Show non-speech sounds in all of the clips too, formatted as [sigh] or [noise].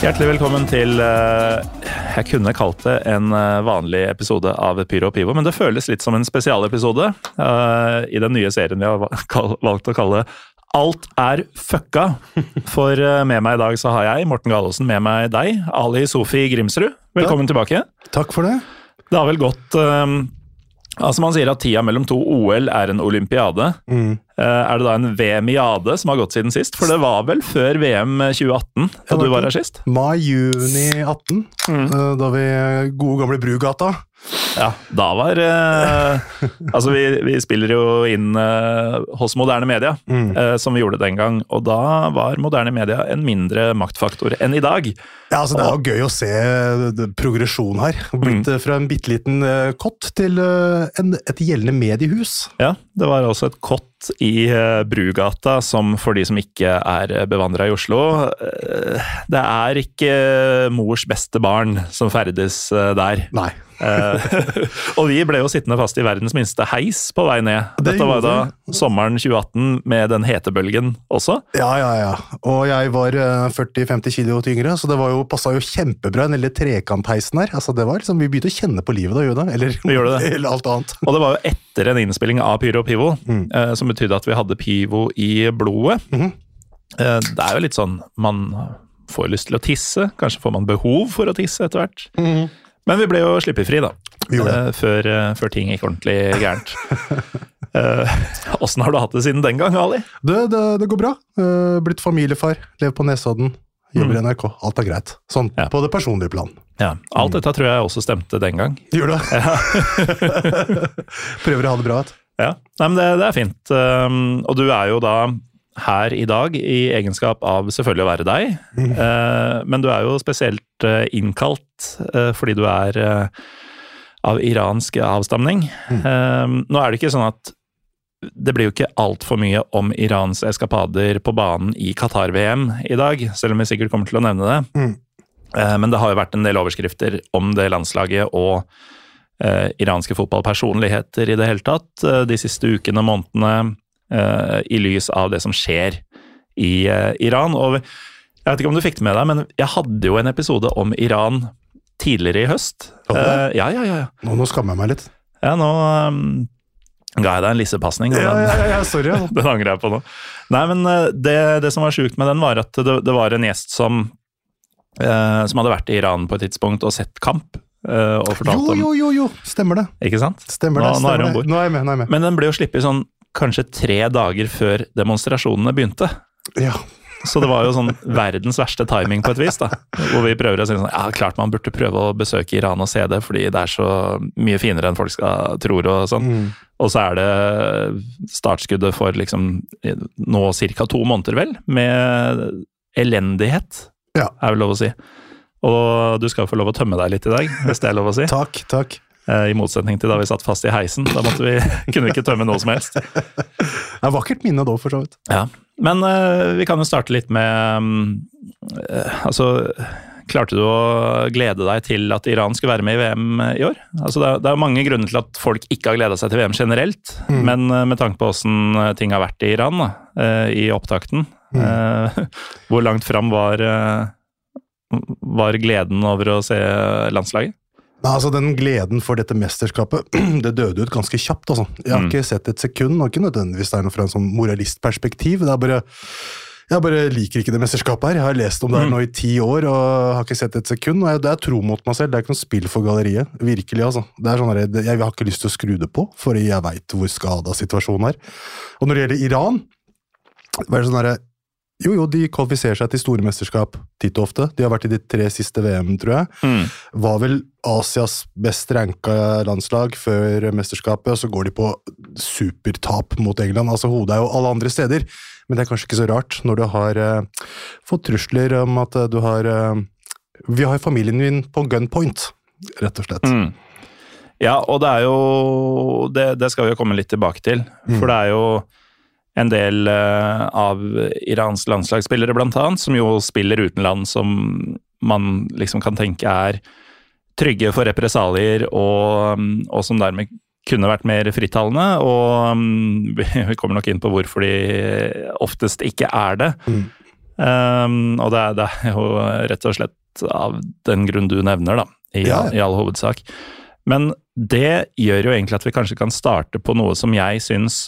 Hjertelig velkommen til eh, Jeg kunne kalt det en eh, vanlig episode av Pyro og Pivo, men det føles litt som en spesialepisode eh, i den nye serien vi har [laughs] valgt å kalle Alt er fucka. For med meg i dag så har jeg, Morten Gallosen, med meg deg, Ali Sofi Grimsrud. Velkommen tilbake. Takk for det. Det har vel gått Altså Man sier at tida mellom to OL er en olympiade. Mm. Eh, Er det da en VM-jade som har gått siden sist? For det var vel før VM 2018, da du var her sist? Mai-juni 18, Mm. eh, da vi gode gamle Brugata. Ja, da var eh, Altså, vi, vi spiller jo inn eh, hos moderne media, Mm. eh, som vi gjorde den gang. Og da var moderne media en mindre maktfaktor enn i dag. Ja, altså Det er jo gøy å se progresjonen progresjon her. Blitt Mm. eh, fra en bitte liten eh, kott til eh, en, et gjeldende mediehus. Ja, det var også et kott i eh, Brugata, som for de som ikke er bevandra i Oslo eh, Det er ikke mors beste barn som ferdes eh, der. Nei. Eh, og vi ble jo sittende fast i verdens minste heis på vei ned. Det Dette var da sommeren 2018 med den hetebølgen også. Ja, ja, ja. Og jeg var eh, 40-50 kilo tyngre, så det var jo, passa jo kjempebra. Den lille trekantheisen her. Altså, det var liksom, Vi begynte å kjenne på livet da, gjorde? Eller, [laughs] eller alt annet. Og det var jo etter en innspilling av Pyro og Pivo, Mm. eh, som betydde at vi hadde Pivo i blodet. Mm -hmm. det er jo litt sånn man får lyst til å tisse, kanskje får man behov for å tisse etter hvert. Men vi ble jo slippefri, da. Eh, før, eh, før ting gikk ordentlig gærent. [laughs] Åssen har du hatt det siden den gang, Ali? Det, det, det går bra. Blitt familiefar, lever på Nesodden, jobber i NRK. Alt er greit. Sånn Mm. Ja. på det personlige plan. Ja, Alt dette tror jeg også stemte den gang. Gjør det? [laughs] Prøver å ha det bra. vet. Ja, Nei, men det, det er fint. Um, og du er jo da her i dag i egenskap av selvfølgelig å være deg, Eh, men du er jo spesielt eh, innkalt eh, fordi du er av iransk avstamning. Eh, nå er det ikke sånn at det blir jo ikke altfor mye om Irans eskapader på banen i Qatar-VM i dag, selv om vi sikkert kommer til å nevne det. Mm. Men det har jo vært en del overskrifter om det landslaget og iranske fotballpersonligheter i det hele tatt eh, de siste ukene og månedene eh, i lys av det som skjer i eh, Iran. Og jeg vet ikke om du fikk det med deg, men jeg hadde jo en episode om Iran tidligere i høst. Eh, ja, ja, ja. ja. Nå, nå skammer jeg meg litt. ja nå um, ga jeg deg en lissepasning. og Ja, ja, ja, sorry. Ja. [laughs] den angrer jeg på nå. Nei, men eh, det, det som var sjukt med den, var at det, det var en gjest som, eh, som hadde vært i Iran på et tidspunkt og sett kamp. Eh, og fortalte om jo, jo, jo, stemmer det. Ikke sant? Stemmer det. nå er Stemmer du om det. Nå er jeg med. nå er jeg med. Men den ble jo sluppet sånn kanskje tre dager før demonstrasjonene begynte. Ja. Så det var jo sånn verdens verste timing på et vis, da. Hvor vi prøver å si sånn Ja, klart man burde prøve å besøke Iran og se det, fordi det er så mye finere enn folk skal, tror og sånn. Mm. Og så er det startskuddet for liksom nå ca. to måneder, vel, med elendighet, Ja. er vel lov å si. Og du skal få lov å tømme deg litt i dag, hvis det er lov å si. Takk, takk. Eh, I motsetning til da vi satt fast i heisen. Da måtte vi, [laughs] kunne vi ikke tømme noe som helst. Det er vakkert minne da, for så vidt. Ja, Men uh, vi kan jo starte litt med um, uh, Altså, klarte du å glede deg til at Iran skulle være med i VM i år? Altså, det, er, det er mange grunner til at folk ikke har gleda seg til VM generelt, men uh, med tanke på åssen ting har vært i Iran da, i opptakten, eh, [laughs] hvor langt fram var, var gleden over å se landslaget? Nei, altså Den gleden for dette mesterskapet [clears throat] det døde ut ganske kjapt. altså. Jeg har Mm. ikke sett et sekund, og ikke nødvendigvis det er noe fra en sånn moralistperspektiv. det er bare jeg bare liker ikke det mesterskapet her. Jeg har lest om det her Mm. nå i ti år og har ikke sett et sekund. og jeg, Det er tro mot meg selv, det er ikke noe spill for galleriet. Virkelig, altså. Det er sånn her, Jeg har ikke lyst til å skru det på, for jeg veit hvor skada situasjonen er. Og når det gjelder Iran, det sånn herre Jo, jo, de kvalifiserer seg til store mesterskap titt og ofte. De har vært i de tre siste VM, tror jeg. Mm. Var vel Asias best ranka landslag før mesterskapet, og så går de på supertap mot England. Altså, hodet er jo alle andre steder, men det er kanskje ikke så rart når du har eh, fått trusler om at eh, du har eh, Vi har familien din på gunpoint, rett og slett. Mm. Ja, og det er jo det, det skal vi jo komme litt tilbake til. For det er jo en del eh, av Irans landslagsspillere, blant annet, som jo spiller utenland som man liksom kan tenke er trygge for represalier, og, mm, og som dermed kunne vært mer frittalende. Og mm, [laughs] vi kommer nok inn på hvorfor de oftest ikke er det. Um, og det er, det er jo rett og slett av den grunn du nevner, da, i, Ja. i all hovedsak. Men det gjør jo egentlig at vi kanskje kan starte på noe som jeg syns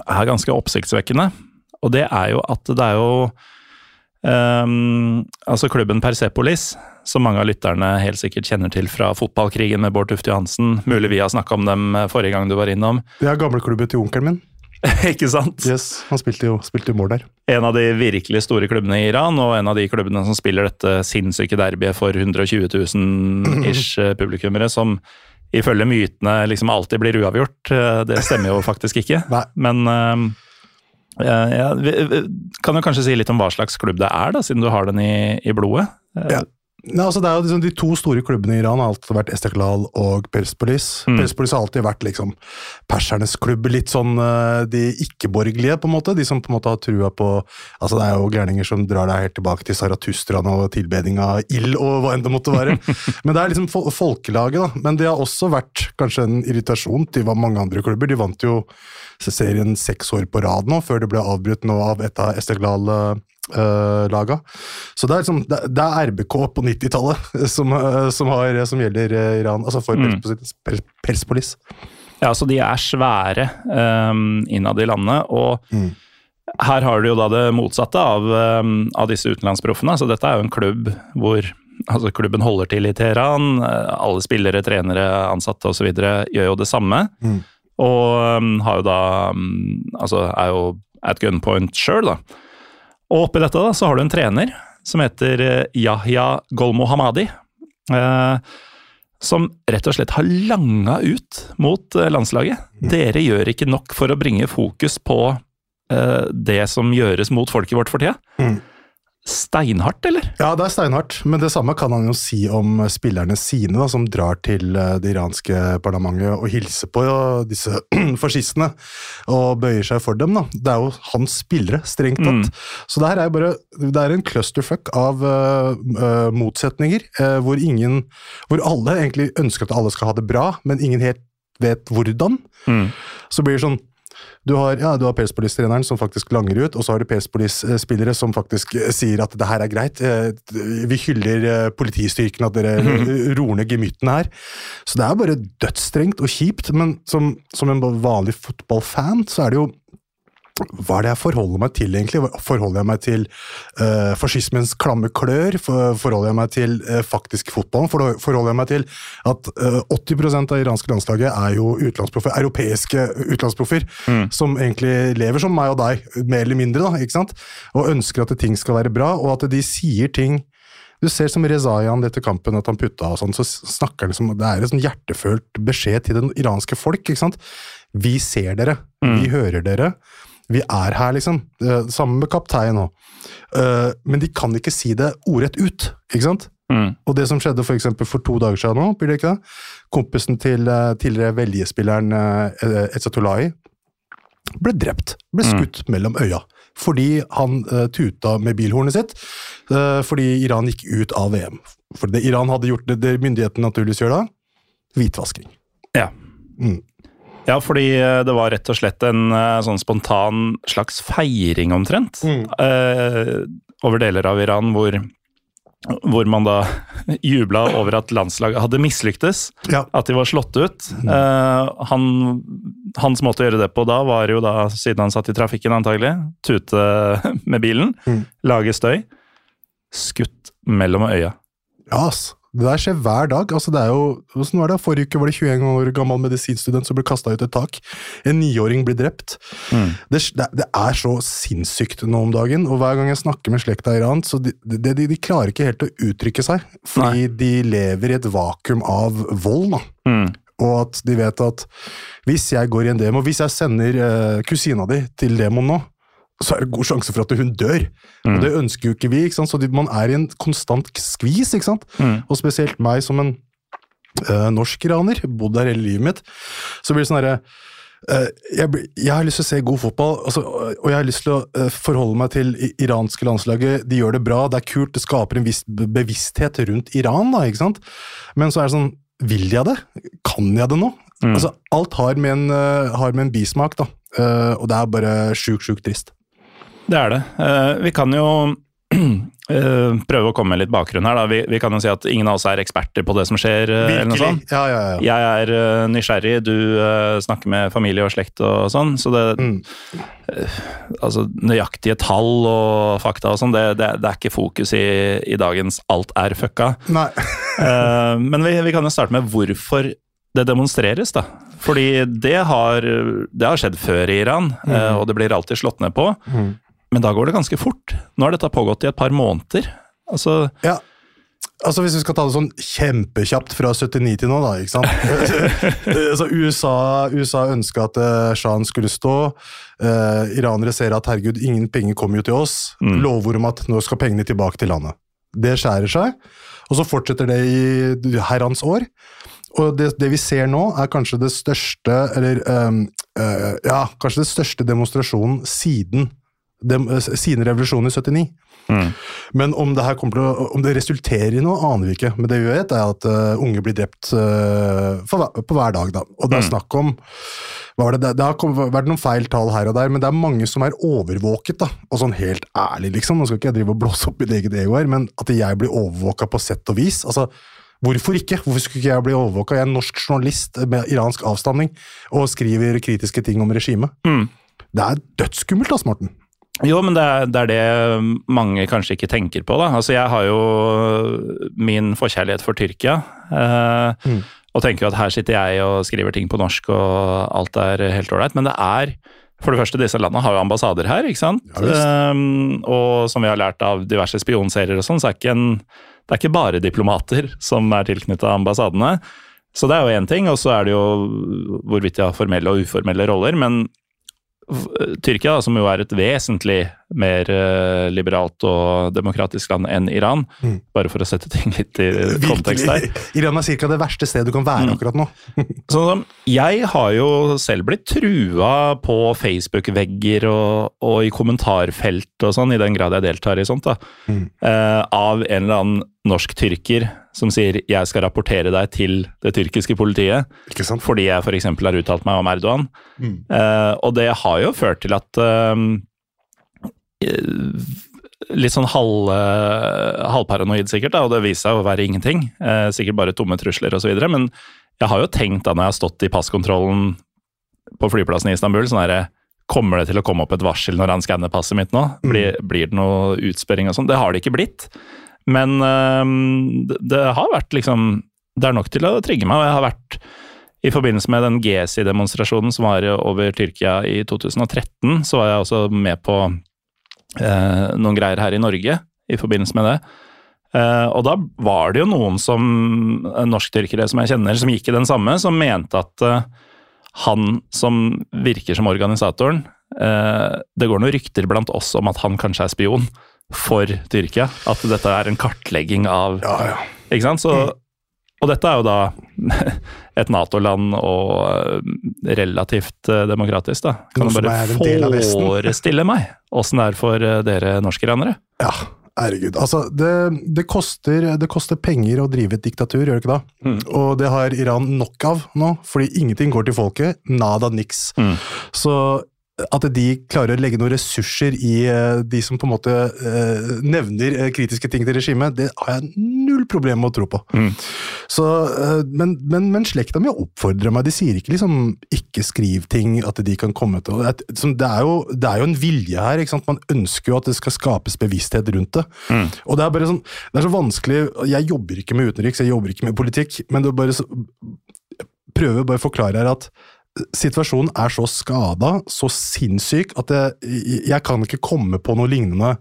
er ganske oppsiktsvekkende. Og det er jo at det er jo um, Altså klubben Persepolis, som mange av lytterne helt sikkert kjenner til fra fotballkrigen med Bård Tufte Johansen. Mulig vi har snakka om dem eh, forrige gang du var innom. Det er gamleklubben til onkelen min. [laughs] Ikke sant? Yes, Han spilte jo, spilte jo mål der. En av de virkelig store klubbene i Iran, og en av de klubbene som spiller dette sinnssyke derbyet for 120 000 ish eh, publikummere, som ifølge mytene liksom alltid blir uavgjort. Eh, Det stemmer jo faktisk ikke. [laughs] Men eh, ja, vi, vi kan jo kanskje si litt om hva slags klubb det er, da, siden du har den i, i blodet. Eh, Ja. Nei, altså det er jo liksom De to store klubbene i Iran har alltid vært Esteklal og Persepolis. Mm. Persepolis har alltid vært liksom persernes klubb, litt sånn eh, de ikke-borgerlige, på en måte. De som på en måte har trua på Altså Det er jo gærninger som drar deg helt tilbake til Saratustraen og tilbeding av ild og hva enn det måtte være. [laughs] Men det er liksom folkelaget, da. Men det har også vært kanskje en irritasjon til hva mange andre klubber. De vant jo serien seks år på rad nå, før det ble avbrutt nå av et av Esteklal-laga. Så det er, liksom, det det er RBK på 90-tallet [laughs] som, eh, som, som gjelder eh, Iran, altså for Mm. Persepolis. Per- Ja, så de er svære um, innad i landet, og Mm. her har du jo da det motsatte av, um, av disse utenlandsproffene. Så dette er jo en klubb hvor altså klubben holder til i Teheran. eh, Alle spillere, trenere, ansatte osv. gjør jo det samme. Mm. Og um, har jo da um, Altså er jo at gunpoint sjøl, da. Og oppi dette da, så har du en trener som heter eh, Yahya Golmohamadi. Eh, som rett og slett har langa ut mot eh, landslaget. Dere gjør ikke nok for å bringe fokus på det som gjøres mot folket vårt for tida. Mm. Steinhardt, eller? Ja, det er steinhardt, men det samme kan han jo si om spillerne sine, da, som drar til eh, det iranske parlamentet og hilser på ja, disse [clears throat] fascistene og bøyer seg for dem. da. Det er jo hans spillere, strengt tatt. Så det her er bare det er en clusterfuck av uh, uh, motsetninger, uh, hvor ingen Hvor alle egentlig ønsker at alle skal ha det bra, men ingen helt vet hvordan. Mm. Så blir det sånn du har, ja, du har Perspolis-treneren som faktisk langer ut, og så har du Perspolis-spillere som faktisk eh, sier at det her er greit. eh, Vi hyller eh, politistyrken, at dere roer ned gemyttene her. Så det er bare dødsstrengt og kjipt, men som, som en vanlig fotballfan så er det jo hva er det jeg forholder meg til, egentlig? Forholder jeg meg til uh, fascismens klamme klør? For, forholder jeg meg til uh, faktisk fotballen? For, forholder jeg meg til at uh, 80% av iranske landslaget er jo utenlandsproffer, europeiske utenlandsproffer, som egentlig lever som meg og deg, mer eller mindre, da, ikke sant? Og ønsker at ting skal være bra, og at de sier ting du ser som Rezayan etter kampen, at han putta og sånn, så snakker han som Det er en sånn hjertefølt beskjed til det iranske folk, ikke sant? Vi ser dere, vi hører dere. Vi er her, liksom. Eh, Sammen med kaptein òg. Men de kan ikke si det ordrett ut, ikke sant? Mm. Og det som skjedde for for to dager siden nå, blir det ikke det? Kompisen til eh, tidligere veljespilleren Etzatolahi ble drept. Ble skutt mellom øya. Fordi han eh, tuta med bilhornet sitt. eh, fordi Iran gikk ut av VM. For det Iran hadde gjort, det, det myndighetene naturligvis gjør da, hvitvasking. Ja. Mm. Ja, fordi eh, det var rett og slett en eh, sånn spontan slags feiring, omtrent, Mm. eh, over deler av Iran, hvor, hvor man da [laughs] jubla over at landslaget hadde mislyktes. Ja. At de var slått ut. Eh, han, hans måte å gjøre det på da, var jo da, siden han satt i trafikken antagelig, tute [laughs] med bilen, Mm. lage støy. Skutt mellom øya. Ja, ass. Det der skjer hver dag. altså det er jo, Hvordan var det? Forrige uke var det 21 år gammel medisinstudent som ble kasta ut et tak. En niåring blir drept. Det, det, det er så sinnssykt nå om dagen, og hver gang jeg snakker med slekta i Iran, så de, de, de klarer ikke helt å uttrykke seg. Fordi de lever i et vakuum av vold. da. Mm. Og at de vet at hvis jeg går i en demo, hvis jeg sender eh, kusina di til demoen nå, så er det god sjanse for at hun dør. Og det ønsker jo ikke vi, ikke sant? så man er i en konstant skvis. ikke sant? Og spesielt meg som en uh, norsk-iraner, bodd der hele livet mitt, så blir det sånn herre uh, jeg, jeg har lyst til å se god fotball, altså, og jeg har lyst til å uh, forholde meg til iranske landslaget. De gjør det bra, det er kult, det skaper en viss bevissthet rundt Iran. da, ikke sant? Men så er det sånn Vil jeg det? Kan jeg det nå? Altså, alt har med en, eh, har med en bismak, da. Eh, og det er bare sjukt, sjukt trist. Det er det. Eh, vi kan jo [clears throat] eh, prøve å komme med litt bakgrunn her. Vi, vi kan jo si at ingen av oss er eksperter på det som skjer. Virkelig. eller noe sånt. Ja, ja, ja. Jeg er eh, nysgjerrig, du eh, snakker med familie og slekt og sånn, så det Mm. eh, Altså, nøyaktige tall og fakta og sånn, det, det, det er ikke fokus i, i dagens 'alt er fucka'. Nei. [laughs] Eh, men vi, vi kan jo starte med hvorfor det demonstreres, da. Fordi det har, det har skjedd før i Iran, mm. og det blir alltid slått ned på. Mm. Men da går det ganske fort. Nå har dette pågått i et par måneder. Altså, Ja. Altså Hvis vi skal ta det sånn kjempekjapt fra 79 til nå, da. ikke sant? [laughs] altså USA, USA ønska at uh, sjahen skulle stå. Eh, iranere ser at herregud, ingen penger kommer jo til oss. Lovord om at nå skal pengene tilbake til landet. Det skjærer seg, og så fortsetter det i herrens år. Og det, det vi ser nå, er kanskje det største Eller um, uh, ja, kanskje det største demonstrasjonen siden, dem, sine revolusjoner i 79. Men om det her kommer til å, om det resulterer i noe, aner vi ikke. Men det vi vet, er at uh, unge blir drept uh, for, på hver dag. Da. Og det er snakk om det, det, det har kommet, vært noen feil tall her og der, men det er mange som er overvåket. da. Og sånn helt ærlig, liksom. Nå skal ikke jeg drive og blåse opp mitt eget ego her, men at jeg blir overvåka på sett og vis. altså Hvorfor ikke? Hvorfor skulle ikke jeg bli overvåka? Jeg er en norsk journalist med iransk avstamning og skriver kritiske ting om regimet. Det er dødsskummelt, da, Morten. Jo, men det er, det er det mange kanskje ikke tenker på. da. Altså, Jeg har jo min forkjærlighet for Tyrkia. Eh, Og tenker at her sitter jeg og skriver ting på norsk og alt er helt ålreit. Men det er For det første, disse landene har jo ambassader her, ikke sant. Ja. Eh, og som vi har lært av diverse spionserier og sånn, så er ikke en, det er ikke bare diplomater som er tilknyttet ambassadene. Så det er jo én ting, og så er det jo hvorvidt de har formelle og uformelle roller. Men Tyrkia, som jo er et vesentlig mer eh, liberalt og demokratisk land enn Iran, bare for å sette ting litt i kontekst der. Iran er ca. det verste stedet du kan være akkurat nå. [laughs] Sånn som, jeg har jo selv blitt trua på Facebook-vegger og, og i kommentarfelt og sånn, i den grad jeg deltar i sånt, da, eh, av en eller annen norsk tyrker som sier 'jeg skal rapportere deg til det tyrkiske politiet', fordi jeg f.eks. har uttalt meg om Erdogan. Eh, og det har jo ført til at uh, Litt sånn halv, uh, halvparanoid, sikkert, da, og det viser seg å være ingenting. Sikkert bare tomme trusler osv. Men jeg har jo tenkt da når jeg har stått i passkontrollen på flyplassen i Istanbul sånn herre Kommer det til å komme opp et varsel når han skanner passet mitt nå? Blir, blir det noe utspørring og sånn? Det har det ikke blitt. Men eh, det, det har vært liksom Det er nok til å trigge meg. og jeg har vært i forbindelse med den GSI-demonstrasjonen som var over Tyrkia i 2013, så var jeg også med på eh, noen greier her i Norge i forbindelse med det. Eh, og da var det jo noen som, eh, norsktyrkere som jeg kjenner, som gikk i den samme, som mente at eh, han som virker som organisatoren eh, Det går noen rykter blant oss om at han kanskje er spion for Tyrkia. At dette er en kartlegging av Ja, ja. ikke sant? Så, og dette er jo da [laughs] et Nato-land og eh, relativt eh, demokratisk, da. Kan Noe du bare forestille meg åssen det er for eh, dere norskiranere? Ja, herregud. Altså, det, det, koster, det koster penger å drive et diktatur, gjør det ikke det? Og det har Iran nok av nå, fordi ingenting går til folket. Nada niks. Så at de klarer å legge noen ressurser i eh, de som på en måte eh, nevner eh, kritiske ting til regimet, det har jeg null problem med å tro på. Så, eh, men, men, men slekta mi oppfordrer meg. De sier ikke liksom 'ikke skriv ting', at de kan komme til Det er, det er, jo, det er jo en vilje her. ikke sant? Man ønsker jo at det skal skapes bevissthet rundt det. Og det er bare sånn, det er så vanskelig Jeg jobber ikke med utenriks, jeg jobber ikke med politikk, men det er bare så, prøver bare å forklare her at situasjonen er så skada, så sinnssyk, at jeg, jeg kan ikke komme på noe lignende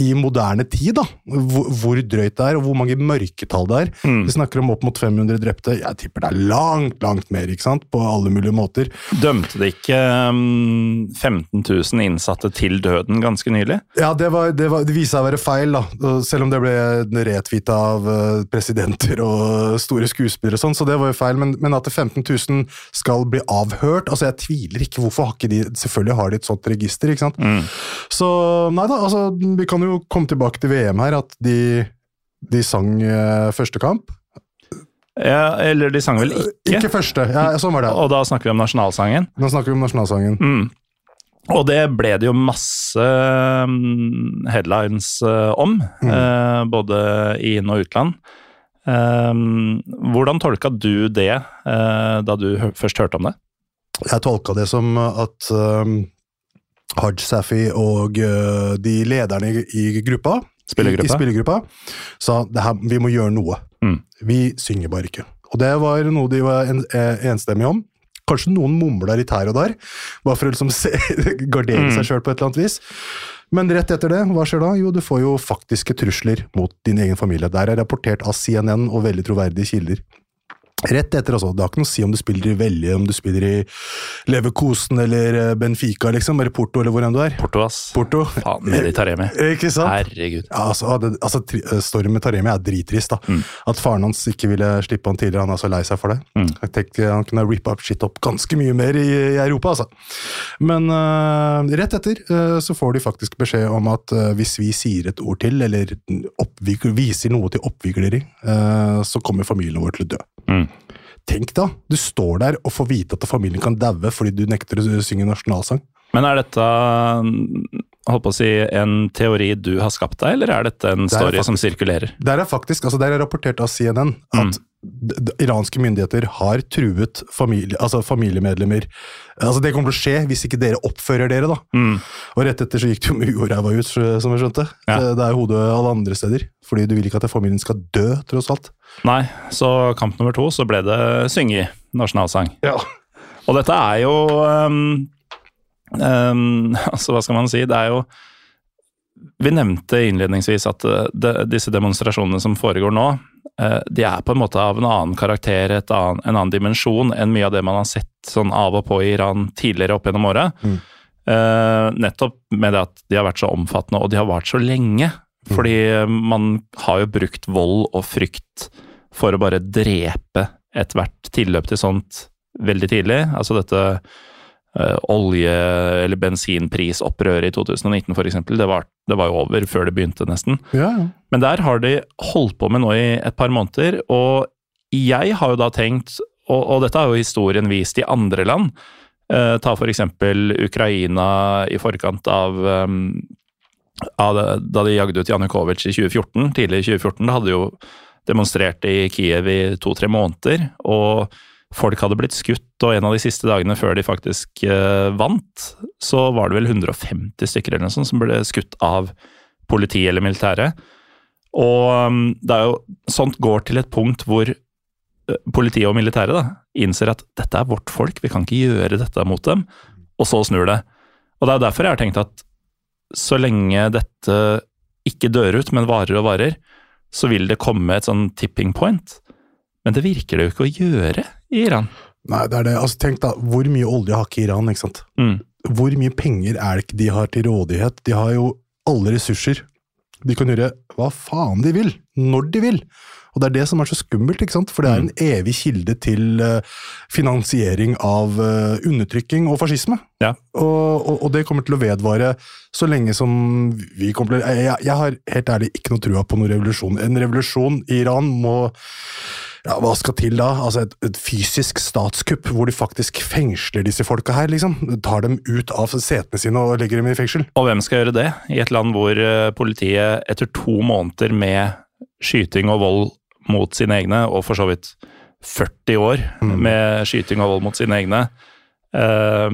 i moderne tid. da, Hvor, hvor drøyt det er, og hvor mange mørketall det er. Vi snakker om opp mot 500 drepte. Jeg tipper det er langt, langt mer, ikke sant, på alle mulige måter. Dømte det ikke um, 15 000 innsatte til døden ganske nylig? Ja, det, var, det, var, det viste seg å være feil, da. Selv om det ble retvita av eh, presidenter og store skuespillere og sånn, så det var jo feil. Men, men at 15 000 skal bli avhørt altså Jeg tviler ikke. Hvorfor har ikke de Selvfølgelig har de et sånt register, ikke sant. Så nei da, altså vi kan jo komme tilbake til VM her, at de, de sang eh, første kamp. Ja, eller de sang vel ikke? Ikke første, ja, sånn var det. Og da snakker vi om nasjonalsangen. Da snakker vi om nasjonalsangen. Mm. Og det ble det jo masse mm, headlines eh, om, eh, både i inn- og utland. Eh, hvordan tolka du det eh, da du først hørte om det? Jeg tolka det som at Haj Safi og uh, de lederne i, i gruppa Spillergruppa? I, i spillergruppa sa at vi må gjøre noe. Mm. Vi synger bare ikke. Og det var noe de var en, eh, enstemmige om. Kanskje noen mumler litt her og der, bare for å liksom se, [laughs] gardere Mm. seg sjøl på et eller annet vis. Men rett etter det, hva skjer da? Jo, du får jo faktiske trusler mot din egen familie. Der er rapportert av CNN og veldig troverdige kilder. Rett etter, altså. Det har ikke noe å si om du spiller i Velje, om du spiller i Leverkosen eller eh, Benfica, liksom, eller Porto, eller hvor enn du er. Porto, ass. Porto. Faen, Mehdi Taremi. [laughs] Ikke sant? Herregud. Ja, altså, det, altså, Storyen med Taremi er drittrist. da. At faren hans ikke ville slippe han tidligere, han er så lei seg for det. Jeg tenkte Han kunne rippa opp shit opp ganske mye mer i, i Europa, altså. Men uh, rett etter uh, så får de faktisk beskjed om at uh, hvis vi sier et ord til, eller oppvikler, viser noe til oppvigleri, øh, så kommer familien vår til å dø. Mm. Tenk da, du står der og får vite at familien kan daue fordi du nekter å synge nasjonalsang. Men er dette holdt på å si, en teori du har skapt deg, eller er dette en story faktisk, som sirkulerer? Der er faktisk, altså der er rapportert av CNN at d- iranske myndigheter har truet familie, altså familiemedlemmer. Altså Det kommer til å skje hvis ikke dere oppfører dere, da. Og rett etter så gikk det jo mye ræva ut, som jeg skjønte. Ja. Det, det er hodet alle andre steder. Fordi du vil ikke at familien skal dø, tross alt. Nei, så kamp nummer to så ble det synge nasjonalsang. Ja. Og dette er jo um, um, [laughs] Altså, hva skal man si? Det er jo Vi nevnte innledningsvis at de, disse demonstrasjonene som foregår nå, uh, de er på en måte av en annen karakter, et annen, en annen dimensjon enn mye av det man har sett sånn av og på i Iran tidligere opp gjennom året. Uh, nettopp med det at de har vært så omfattende, og de har vart så lenge. Fordi man har jo brukt vold og frykt for å bare drepe ethvert tilløp til sånt veldig tidlig. Altså dette eh, olje- eller bensinprisopprøret i 2019 f.eks. Det, var- det var jo over før det begynte, nesten. Ja, ja. Men der har de holdt på med nå i et par måneder, og jeg har jo da tenkt, og, og dette har jo historien vist i andre land, eh, ta eksempel Ukraina i forkant av, um, av det, da de jagde ut Janukovitsj i 2014, tidlig i 2014, da hadde de jo demonstrert i Kiev i to-tre måneder, og folk hadde blitt skutt, og en av de siste dagene før de faktisk eh, vant, så var det vel 150 stykker eller noe sånt som ble skutt av politi eller militære. Og um, det er jo, sånt går til et punkt hvor eh, politiet og militæret innser at dette er vårt folk, vi kan ikke gjøre dette mot dem, og så snur det. Og det er derfor jeg har tenkt at så lenge dette ikke dør ut, men varer og varer, så vil det komme et sånn tipping point. Men det virker det jo ikke å gjøre i Iran. Nei, det er det. Altså, tenk da, hvor mye olje har ikke Iran, ikke sant? Mm. Hvor mye penger er det ikke de har til rådighet? De har jo alle ressurser. De kan gjøre hva faen de vil, når de vil. Og det er det som er så skummelt, ikke sant? for det er en evig kilde til eh, finansiering av eh, undertrykking og fascisme. Ja. Og, og, og det kommer til å vedvare så lenge som vi kommer til jeg, jeg har helt ærlig ikke noe trua på noen revolusjon. En revolusjon i Iran må ja, hva skal til da? Altså et, et fysisk statskupp hvor de faktisk fengsler disse folka her, liksom. Tar dem ut av setene sine og legger dem i fengsel. Og hvem skal gjøre det i et land hvor eh, politiet etter to måneder med skyting og vold mot sine egne, og for så vidt 40 år med skyting og vold mot sine egne. uh,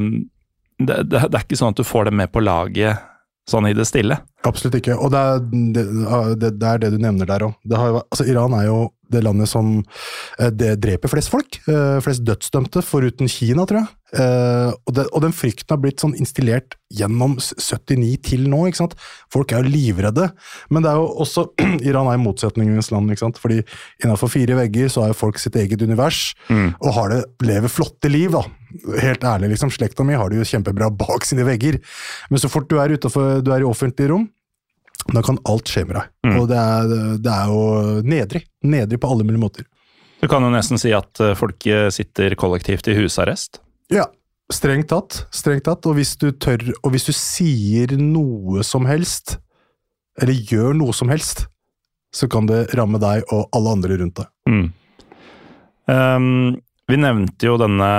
det, det, det er ikke sånn at du får dem med på laget sånn i det stille. Absolutt ikke. Og det er det, det, det, er det du nevner der òg. Altså, Iran er jo det landet som eh, det dreper flest folk. Eh, flest dødsdømte, foruten Kina, tror jeg. Eh, og, det, og, den frykten har blitt sånn instillert gjennom 79 til nå. ikke sant? Folk er jo livredde. Men det er jo også [clears throat] Iran er motsetningenes land. ikke sant? Fordi innenfor fire vegger så jo folk sitt eget univers, mm. og har det, lever flotte liv. da. Helt ærlig, liksom. Slekta mi har det jo kjempebra [laughs] bak sine vegger. Men så fort du er, utenfor, du er i offentlig rom, da kan alt skje med deg. Mm. Og det er, det er, jo nedrig. Nedrig på alle mulige måter. Du kan jo nesten si at eh, folk eh, sitter kollektivt i husarrest? Ja, strengt tatt. Strengt tatt. Og hvis du tør, og hvis du sier noe som helst, eller gjør noe som helst, så kan det ramme deg og alle andre rundt deg. Mm. Um, vi nevnte jo denne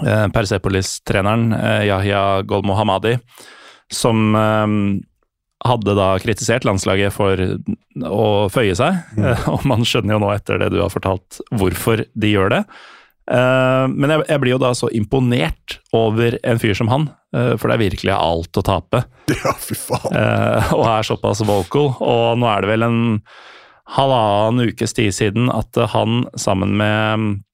Persepolis-treneren, uh, Yahya Golmohamadi, som um, hadde da kritisert landslaget for å føye seg. Mm. [laughs] Og man skjønner jo nå etter det du har fortalt hvorfor de gjør det. Eh, men jeg, blir jo da så imponert over en fyr som han, eh, for det er virkelig alt å tape. [laughs] Ja, fy faen. Eh, og er såpass vocal. Og nå er det vel en halvannen ukes tid siden at han sammen med Eh,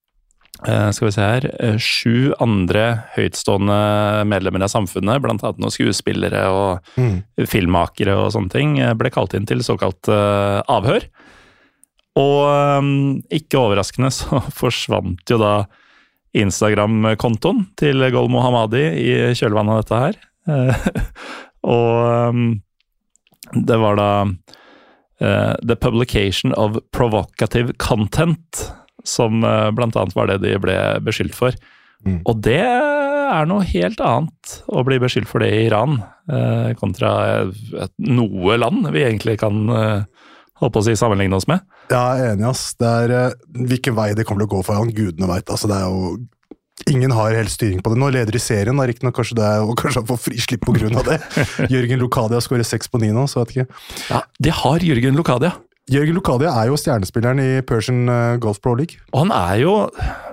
skal vi se her eh, Sju andre høytstående medlemmer av samfunnet, annet noen skuespillere og mm. filmmakere og sånne ting, eh, ble kalt inn til såkalt avhør. Og ikke overraskende så [laughs] forsvant jo da Instagram-kontoen til Gol Mohammadi i kjølvannet av dette her. [laughs] og det var da The Publication of Provocative Content som uh, blant annet var det de ble beskyldt for. Mm. Og det er noe helt annet å bli beskyldt for det i Iran, uh, kontra et, noe land vi egentlig kan holdt på å si sammenligne oss med. Ja, jeg er enig, ass. Det er, hvilken vei det kommer til å gå for han, gudene veit. Altså, det er jo Ingen har helt styring på det. Nå leder i serien, riktignok kanskje det er, og kanskje han får frislipp pga. det. [laughs] Jørgen Lokadia skårer seks på ni nå, så vet ikke. Ja, De har Jørgen Lokadia. Jørgen Lokadia er jo stjernespilleren i Persian eh, Golf Pro League. Og han er jo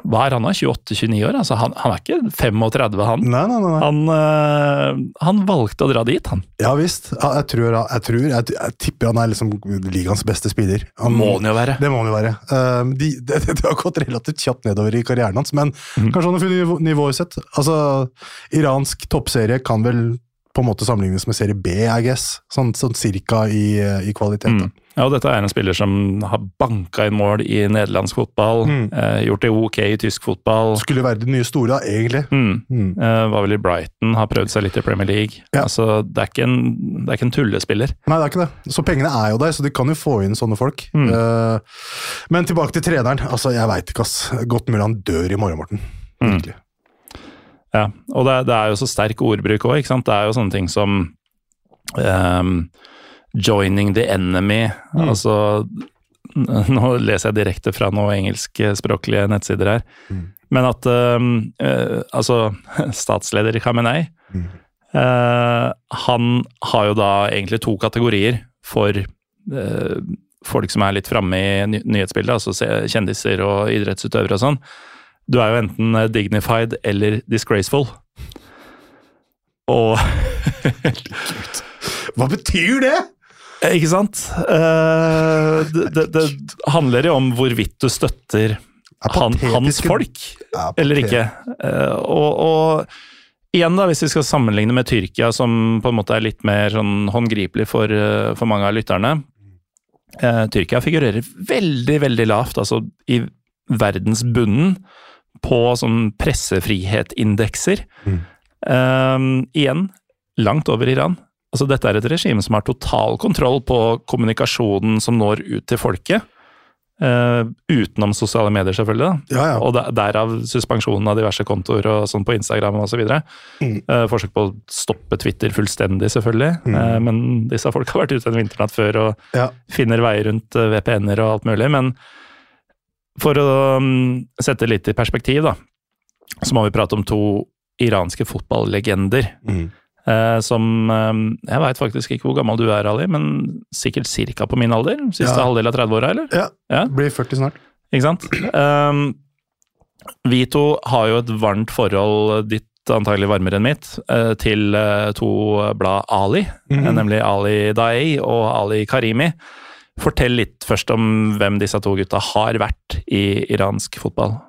hva er han, 28-29 år? Altså, han, han, er ikke 35, han. Nei, nei, nei. Han, øh, han, valgte å dra dit, han. Ja visst. Jeg tror, jeg, tror, jeg, jeg tipper han er liksom ligaens beste spiller. Han, må han jo være. Det må han jo være. Uh, de, [laughs] det, det, har gått relativt kjapt nedover i karrieren hans, men mm. kanskje han har funnet nivået sitt. Altså, iransk toppserie kan vel på en måte sammenlignes med serie B, I guess. Sånn, sånn cirka i, i kvalitet. Mm. Ja, og dette er en spiller som har banka inn mål i nederlandsk fotball. Mm. Eh, gjort det ok i tysk fotball. Skulle være det nye store, egentlig. Mm. Mm. Eh, var vel i Brighton, har prøvd seg litt i Premier League. Ja. Altså, det er, en, det er, ikke en, tullespiller. Nei, det er ikke det. Så pengene er jo der, så de kan jo få inn sånne folk. Mm. Eh, men tilbake til treneren. Altså, jeg veit ikke, ass. Godt mulig han dør i morgen, Morten. Mm. Virkelig. Ja, og det, det, er jo så sterk ordbruk òg, ikke sant. Det er jo sånne ting som um, 'joining the enemy'. Mm. Altså Nå leser jeg direkte fra noen engelskspråklige nettsider her. Mm. Men at uh, Altså, [laughs] statsleder Khamenei mm. uh, Han har jo da egentlig to kategorier for uh, folk som er litt framme i ny nyhetsbildet, altså kjendiser og idrettsutøvere og sånn. Du er jo enten dignified eller disgraceful. Og [laughs] Hva betyr det?! Eh, ikke sant? Uh, det, det, handler jo om hvorvidt du støtter han, hans folk, eller ikke. Uh, og, og, igjen, da, hvis vi skal sammenligne med Tyrkia, som på en måte er litt mer sånn håndgripelig for, for mange av lytterne. Uh, Tyrkia figurerer veldig, veldig lavt, altså i verdensbunnen på sånn pressefrihetindekser. Mm. igjen, langt over Iran. Altså, dette er et regime som har total kontroll på kommunikasjonen som når ut til folket. Uh, utenom sosiale medier, selvfølgelig. Ja, ja. Og derav suspensjonen av diverse kontoer og sånn på Instagram osv. Så mm. uh, forsøk på å stoppe Twitter fullstendig, selvfølgelig. Mm. Uh, men disse folk har vært ute en vinternatt før og ja. finner veier rundt VPN-er og alt mulig. Men for å um, sette litt i perspektiv, da, så må vi prate om to iranske fotballegender. Mm. Eh, som eh, Jeg veit faktisk ikke hvor gammel du er, Ali, men sikkert cirka på min alder? Siste Ja. halvdel av 30-åra, eller? Ja, Ja. blir 40 snart. Ikke sant? Um, vi to har jo et varmt forhold, ditt antagelig varmere enn mitt, eh, til to blad Ali, Mm -hmm. nemlig Ali Daei og Ali Karimi. Fortell litt først om hvem disse to gutta har vært i iransk fotball.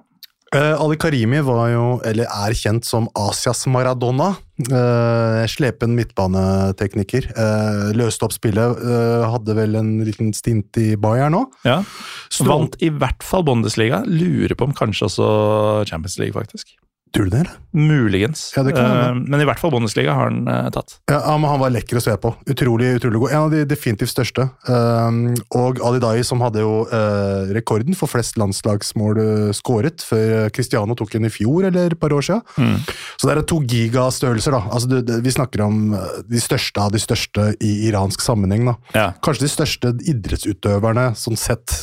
Eh, Ali Karimi var jo, eller er kjent som Asias Maradona. Uh, slepen midtbanetekniker. Uh, løste opp spillet. hadde vel en liten stint i Bayern nå. Ja. Vant i hvert fall Bundesliga. Lurer på om kanskje også Champions League, faktisk. Tror du det? eller? Muligens. Ja. Eh, men i hvert fall Bundesliga har han uh, tatt. Ja, men Han var lekker å se på. Utrolig utrolig god. En av de definitivt største. Um, og Ali Dai, som hadde jo uh, rekorden for flest landslagsmål uh, skåret, før Cristiano tok den i fjor eller et par år siden. Mm. Så det er to gigastørrelser. da. Altså, det, det, vi snakker om eh, de største av de største i iransk sammenheng. da. Ja. Kanskje de største idrettsutøverne sånn sett.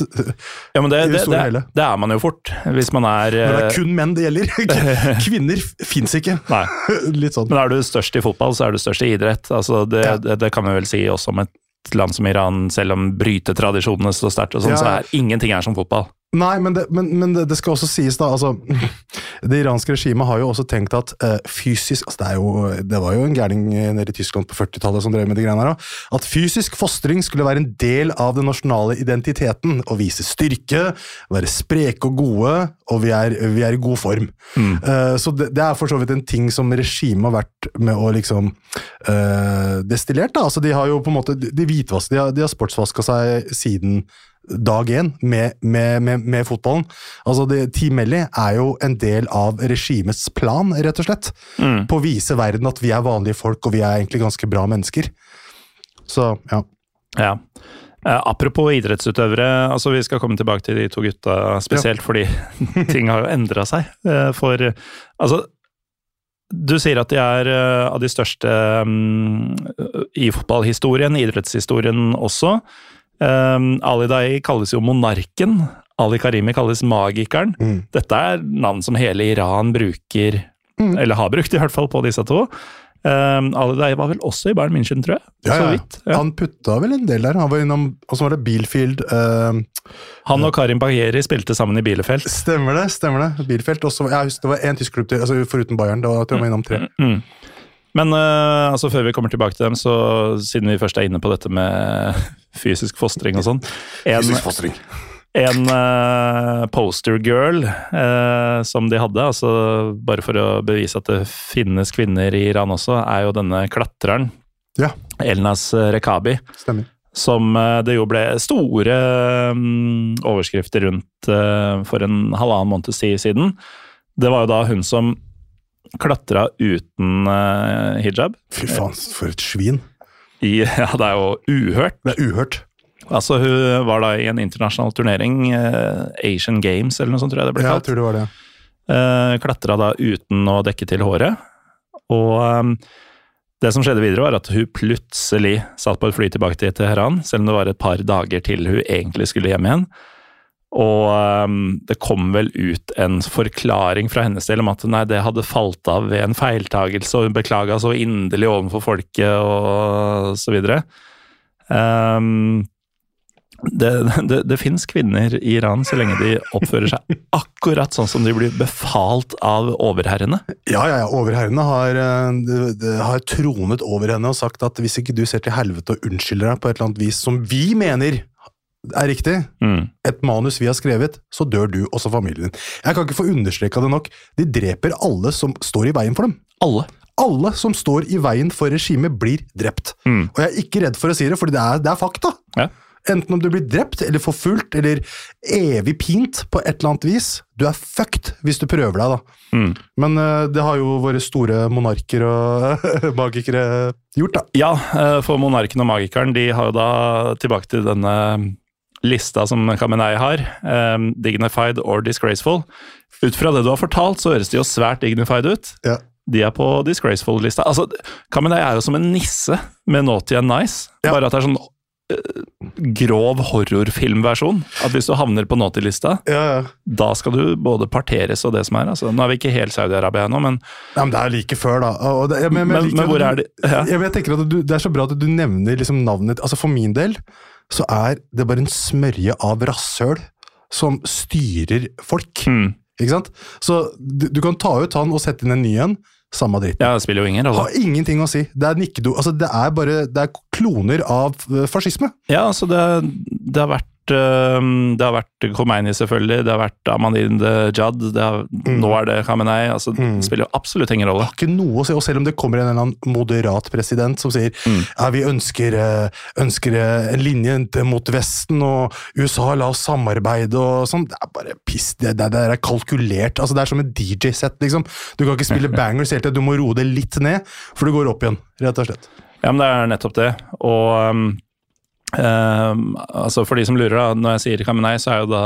Ja, men det, [laughs] det det, er man jo fort, hvis man er Men det eh, er kun menn det gjelder. [laughs] Kvinner fins ikke. Nei. [laughs] Litt sånn. Men er du størst i fotball, så er du størst i idrett. Altså, det, Ja. det, det kan vi vel si også om et land som Iran, selv om brytetradisjonene står sterkt, og sånn, Ja. så er ingenting er som fotball. Nei, men, det, men, men det, det skal også sies, da. altså [laughs] Det iranske regimet har jo også tenkt at uh, fysisk altså det, er jo, det var jo en gærning eh, nede i Tyskland på 40-tallet som drev med de greiene her òg. At fysisk fostring skulle være en del av den nasjonale identiteten. Å vise styrke, være spreke og gode, og vi er, vi er i god form. Eh, så det, er for så vidt en ting som regimet har vært med å liksom uh, destillert. da, altså De har jo på en måte, de, de de har, de har sportsvaska seg siden dag én med, med, med, med fotballen. Altså det, Team Melly er jo en del av regimets plan, rett og slett. På å vise verden at vi er vanlige folk, og vi er egentlig ganske bra mennesker. Så, ja. Ja. Eh, apropos idrettsutøvere, altså vi skal komme tilbake til de to gutta spesielt, fordi [laughs] ting har jo endra seg. eh, for altså du sier at de er eh, av de største um, i fotballhistorien, idrettshistorien også. Um, Ali Dai kalles jo monarken. Ali Karimi kalles magikeren. Mm. Dette er navn som hele Iran bruker, Mm. eller har brukt i hvert fall, på disse to. Um, Ali Dai var vel også i Bayern München, tror jeg. Ja, ja. vidt. Ja. Han putta vel en del der. Han var innom, Og så var det Bilfield. uh, Han og Karim Bagheri spilte sammen i Bielefeld. stemmer det, stemmer det. Bielefeld. Også, jeg husker det var én tysk klubb til, altså foruten Bayern. Da tror jeg var innom tre. Mm. Men uh, altså før vi kommer tilbake til dem, så siden vi først er inne på dette med fysisk fostring og sånn En, Fysisk fostring. en uh, poster girl eh, som de hadde, altså bare for å bevise at det finnes kvinner i Iran også, er jo denne klatreren Ja, Elnas Rekabi. stemmer. Som eh, det jo ble store mm, overskrifter rundt eh, for en halvannen måned siden. Det var jo da hun som klatra uten eh, hijab. Fy faen, for et svin. I, [laughs] ja, det er jo uhørt. Det er uhørt. Altså, hun var da i en internasjonal turnering, eh, Asian Games eller noe sånt, tror jeg det ble kalt. Ja, jeg tror det var det. Uh, klatra da uten å dekke til håret. Og um, det som skjedde videre, var at hun plutselig satt på et fly tilbake til Teheran, selv om det var et par dager til hun egentlig skulle hjem igjen. Og um, det kom vel ut en forklaring fra hennes del om at nei, det hadde falt av ved en feiltagelse, og hun beklaga så inderlig overfor folket og så videre. Um, det, det, det fins kvinner i Iran så lenge de oppfører seg [laughs] akkurat sånn som de blir befalt av overherrene. Ja, ja, ja. Overherrene har, de, det- det har tronet over henne og sagt at hvis ikke du ser til helvete og unnskylder deg på et eller annet vis som vi mener er riktig, Mm. et manus vi har skrevet, så dør du, også familien din. Jeg kan ikke få understreka det nok. De dreper alle som står i veien for dem. Alle. Alle som står i veien for regimet, blir drept. Mm. Og jeg er ikke redd for å si det, for det er, det er fakta. Ja. Enten om du blir drept, eller forfulgt, eller evig pint på et eller annet vis. Du er fucked hvis du prøver deg, da. Mm. Men eh, det har jo våre store monarker og [laughs] magikere gjort, da. Ja, eh, for monarken og magikeren de har jo da tilbake til denne lista som Khamenei har, um, dignified or disgraceful. Ut fra det du har fortalt, så høres de jo svært dignified ut. Ja. De er på disgraceful-lista. Altså, Khamenei er jo som en nisse med naughty and nice, Ja. bare at det er sånn eh, grov horrorfilmversjon. At hvis du havner på naughty-lista, Ja, ja. da skal du både parteres og det som er. Altså, nå er vi ikke helt Saudi-Arabia ennå, men Ja, men det er like før, da. Det, jeg, men, Men- jeg men hvor er de? Ja. Jeg, jeg tenker at du, Det er så bra at du nevner liksom navnet Altså For min del så er det bare en smørje av rasshøl som styrer folk. mm, Ikke sant? Så du, du kan ta ut han og sette inn en ny en. Samme dritt. ja, det spiller jo ingen rolle. Har ingenting å si. Det er nikkedo. Altså, det er bare Det er kloner av eh, fascisme. Ja, altså det, det har vært Det har vært Khomeini, selvfølgelig. Det har vært Ahmadinejad. Det har, Nå er det Khamenei. Altså, Det spiller jo absolutt ingen rolle. har ikke noe å si. Og selv om det kommer en eller annen moderat president som sier ja, vi ønsker, eh, ønsker eh, en linje mot Vesten, og USA la oss samarbeide og sånn, det er bare piss. Det, det, det er kalkulert. altså Det er som en DJ-sett, liksom. Du kan ikke spille [laughs] bangers hele tiden, du må roe det litt ned, for du går opp igjen, rett og slett. Ja, men det er nettopp det. Og øhm, øhm, altså for de som lurer, da, når jeg sier Khamenei, så er jo da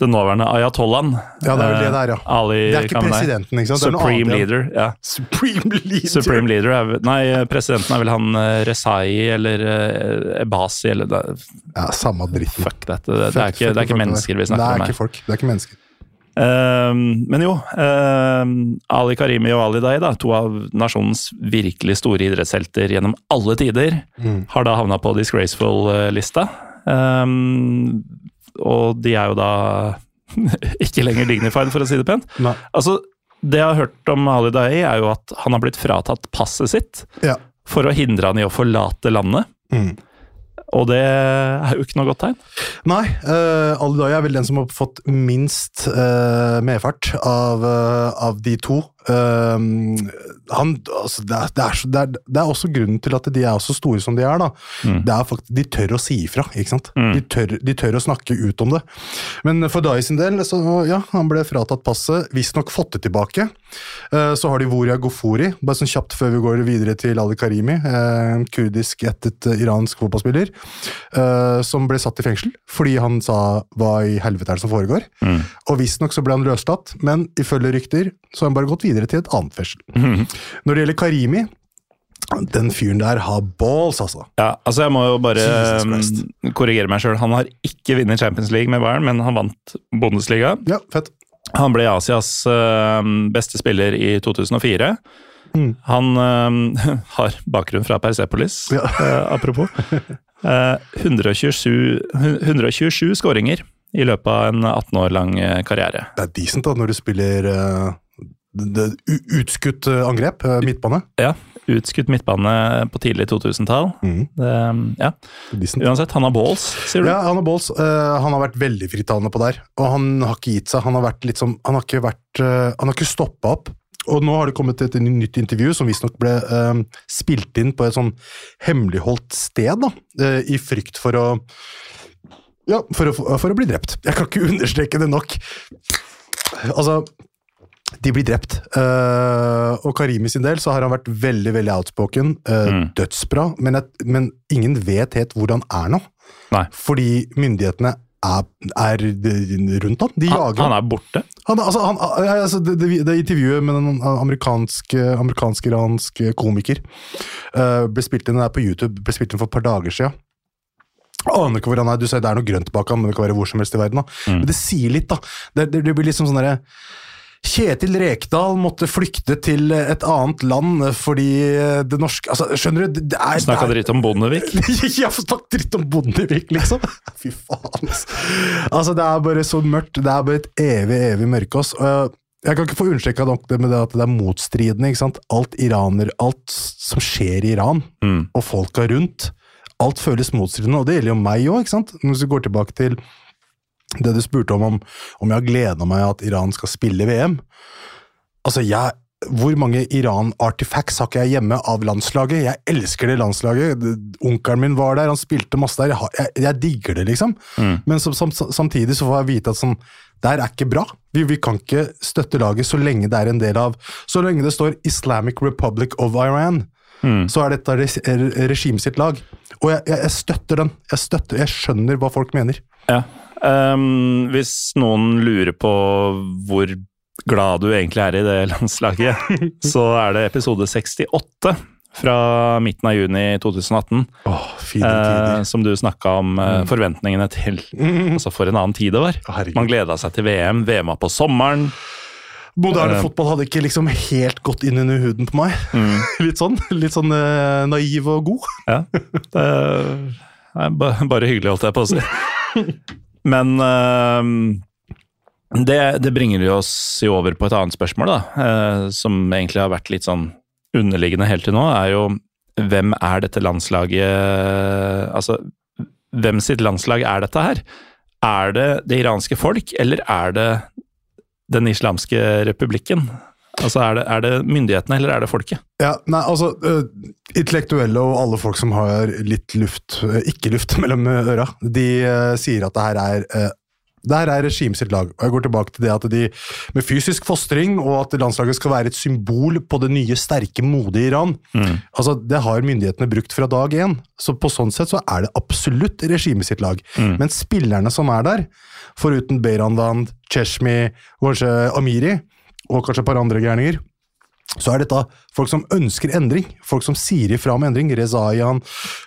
den nåværende ayatollahen Ja, det er vel det der, er, ja. Ali Det er ikke Khamenei. presidenten, ikke sant? Det Supreme leader. ja. Supreme leader. Supreme leader er, Nei, presidenten er vel han eh, Rezai eller eh, Ebasi eller det, Ja, samme dritten. Fuck dette. Det, det, er ikke, det er ikke mennesker vi snakker det er ikke folk. Det er ikke mennesker. Ehm, men jo, ehm, Ali Karimi og Ali Dai, da, to av nasjonens virkelig store idrettshelter gjennom alle tider, Mm. har da havna på Disgraceful-lista. Ehm, og de er jo da [laughs] ikke lenger dignified, for å si det pent. Nei. Altså, det jeg har hørt om Ali Dai, er jo at han har blitt fratatt passet sitt Ja. for å hindre han i å forlate landet. Mm. Og det er jo ikke noe godt tegn. Nei, uh, Ali Dai er vel den som har fått minst uh, medfart av, uh, av de to. Um, han, altså, det, er, det, er, det, er, det er også grunnen til at de er så store som de er. da. Det er faktisk, De tør å si ifra, ikke sant? De, tør, de tør å snakke ut om det. Men for Dai sin del, så ja, han ble fratatt passet, visstnok fått det tilbake. Uh, så har de Voria Gofori, bare sånn kjapt før vi går videre til Ali Karimi, eh, en kurdisk ættet uh, iransk fotballspiller, eh, som ble satt i fengsel fordi han sa 'hva i helvete er det som foregår'? Og visstnok så ble han løslatt, men ifølge rykter så har han bare gått videre til et annet fengsel. Når det gjelder Karimi, den fyren der har balls, altså. Ja, altså Jeg må jo bare um, korrigere meg sjøl. Han har ikke vunnet Champions League med Bayern, men han vant Bundesliga. Ja, fett. Han ble Asias um, beste spiller i 2004. Han uh, [laughs] har bakgrunn fra Persepolis, Ja. uh, [laughs] apropos. Uh, 127, 127 skåringer i løpet av en 18 år lang eh, karriere. Det er decent da, når du spiller utskutt eh, angrep, eh, midtbane. Ja, Utskutt midtbane på tidlig 2000-tall. Mm. Ja. Uansett, han har balls, sier du? Ja, han har balls. Uh, han har vært veldig frittalende på der, og han har ikke gitt seg. Han har vært litt som, han har ikke vært, eh, han har ikke stoppa opp. Og nå har det kommet et nytt intervju som visstnok ble uh, spilt inn på et sånn hemmeligholdt sted, da, uh, i frykt for å ja, for å, for å bli drept. Jeg kan ikke [laughs] understreke det nok. Altså, de blir drept. Uh, og Karimi sin del så har han vært veldig veldig outspoken. Uh, Mm. Dødsbra. Men, et, men ingen vet helt hvor han er nå. Nei. Fordi myndighetene er, er rundt ham. De Han, jager han er borte. han, altså, han, altså, det, det, det intervjuet med en amerikansk- amerikansk-iransk komiker uh, ble spilt inn det er på YouTube ble spilt inn for et par dager siden. Aner ikke hvor han er. Du sier det er noe grønt bak han, men det kan være hvor som helst i verden. Da. Men det sier litt, da. Det, det, det blir liksom sånn derre Kjetil Rekdal måtte flykte til et annet land fordi det norske altså, Skjønner du? Det, er, Snakka dritt om Bondevik. [laughs] ja, får dritt om Bondevik, liksom! [laughs] Fy faen, altså. altså. Det er bare så mørkt. Det er bare et evig, evig mørke, Oss. Jeg kan ikke få understreka nok det med det at det er motstridende. ikke sant? Alt iraner, alt som skjer i Iran, Mm. og folka rundt, alt føles motstridende. Og det gjelder jo meg òg? Hvis vi går tilbake til det du spurte om, om, om jeg har gleda meg at Iran skal spille VM. Altså, jeg hvor mange Iran-artifacts har ikke jeg hjemme av landslaget? Jeg elsker det landslaget. Onkelen min var der, han spilte masse der. Jeg, jeg, jeg digger det, liksom. Men som, som, samtidig så får jeg vite at sånn, det her er ikke bra. Vi, vi kan ikke støtte laget så lenge det er en del av Så lenge det står Islamic Republic of Iran, så er dette regimet sitt lag. Og jeg, jeg, jeg støtter den. Jeg støtter, jeg skjønner hva folk mener. Ja. Ehm, hvis noen lurer på hvor glad du egentlig er i det [laughs] landslaget, så er det episode 68. fra midten av juni 2018. Åh, fine Eh, som du snakka om eh, forventningene til. Altså For en annen tid det var. Herregud. Man gleda seg til VM. VM var på sommeren. Moderne eh, fotball hadde ikke liksom helt gått inn under huden på meg. [laughs] litt sånn litt sånn eh, naiv og god. Ja, det er bare hyggelig, holdt jeg på å si. [laughs] Men eh, det, det bringer oss jo over på et annet spørsmål, da. eh, som egentlig har vært litt sånn underliggende helt til nå, er jo hvem er dette landslaget Altså, hvem sitt landslag er dette her? Er det det iranske folk, eller er det den islamske republikken? Altså, er det, er det myndighetene, eller er det folket? Ja, nei, altså uh, Intellektuelle og alle folk som har litt luft, uh, ikke luft [laughs] mellom øra, de uh, sier at det her er det her er regimet sitt lag. og Jeg går tilbake til det at de med fysisk fostring og at landslaget skal være et symbol på det nye, sterke, modige Iran. Altså, Det har myndighetene brukt fra dag én. Så på sånn sett så er det absolutt regimet sitt lag. Men spillerne som er der, foruten Beirandand, Cheshmi, kanskje Amiri, og kanskje et par andre gærninger, så er dette folk som ønsker endring. Folk som sier ifra om endring. Rezayan,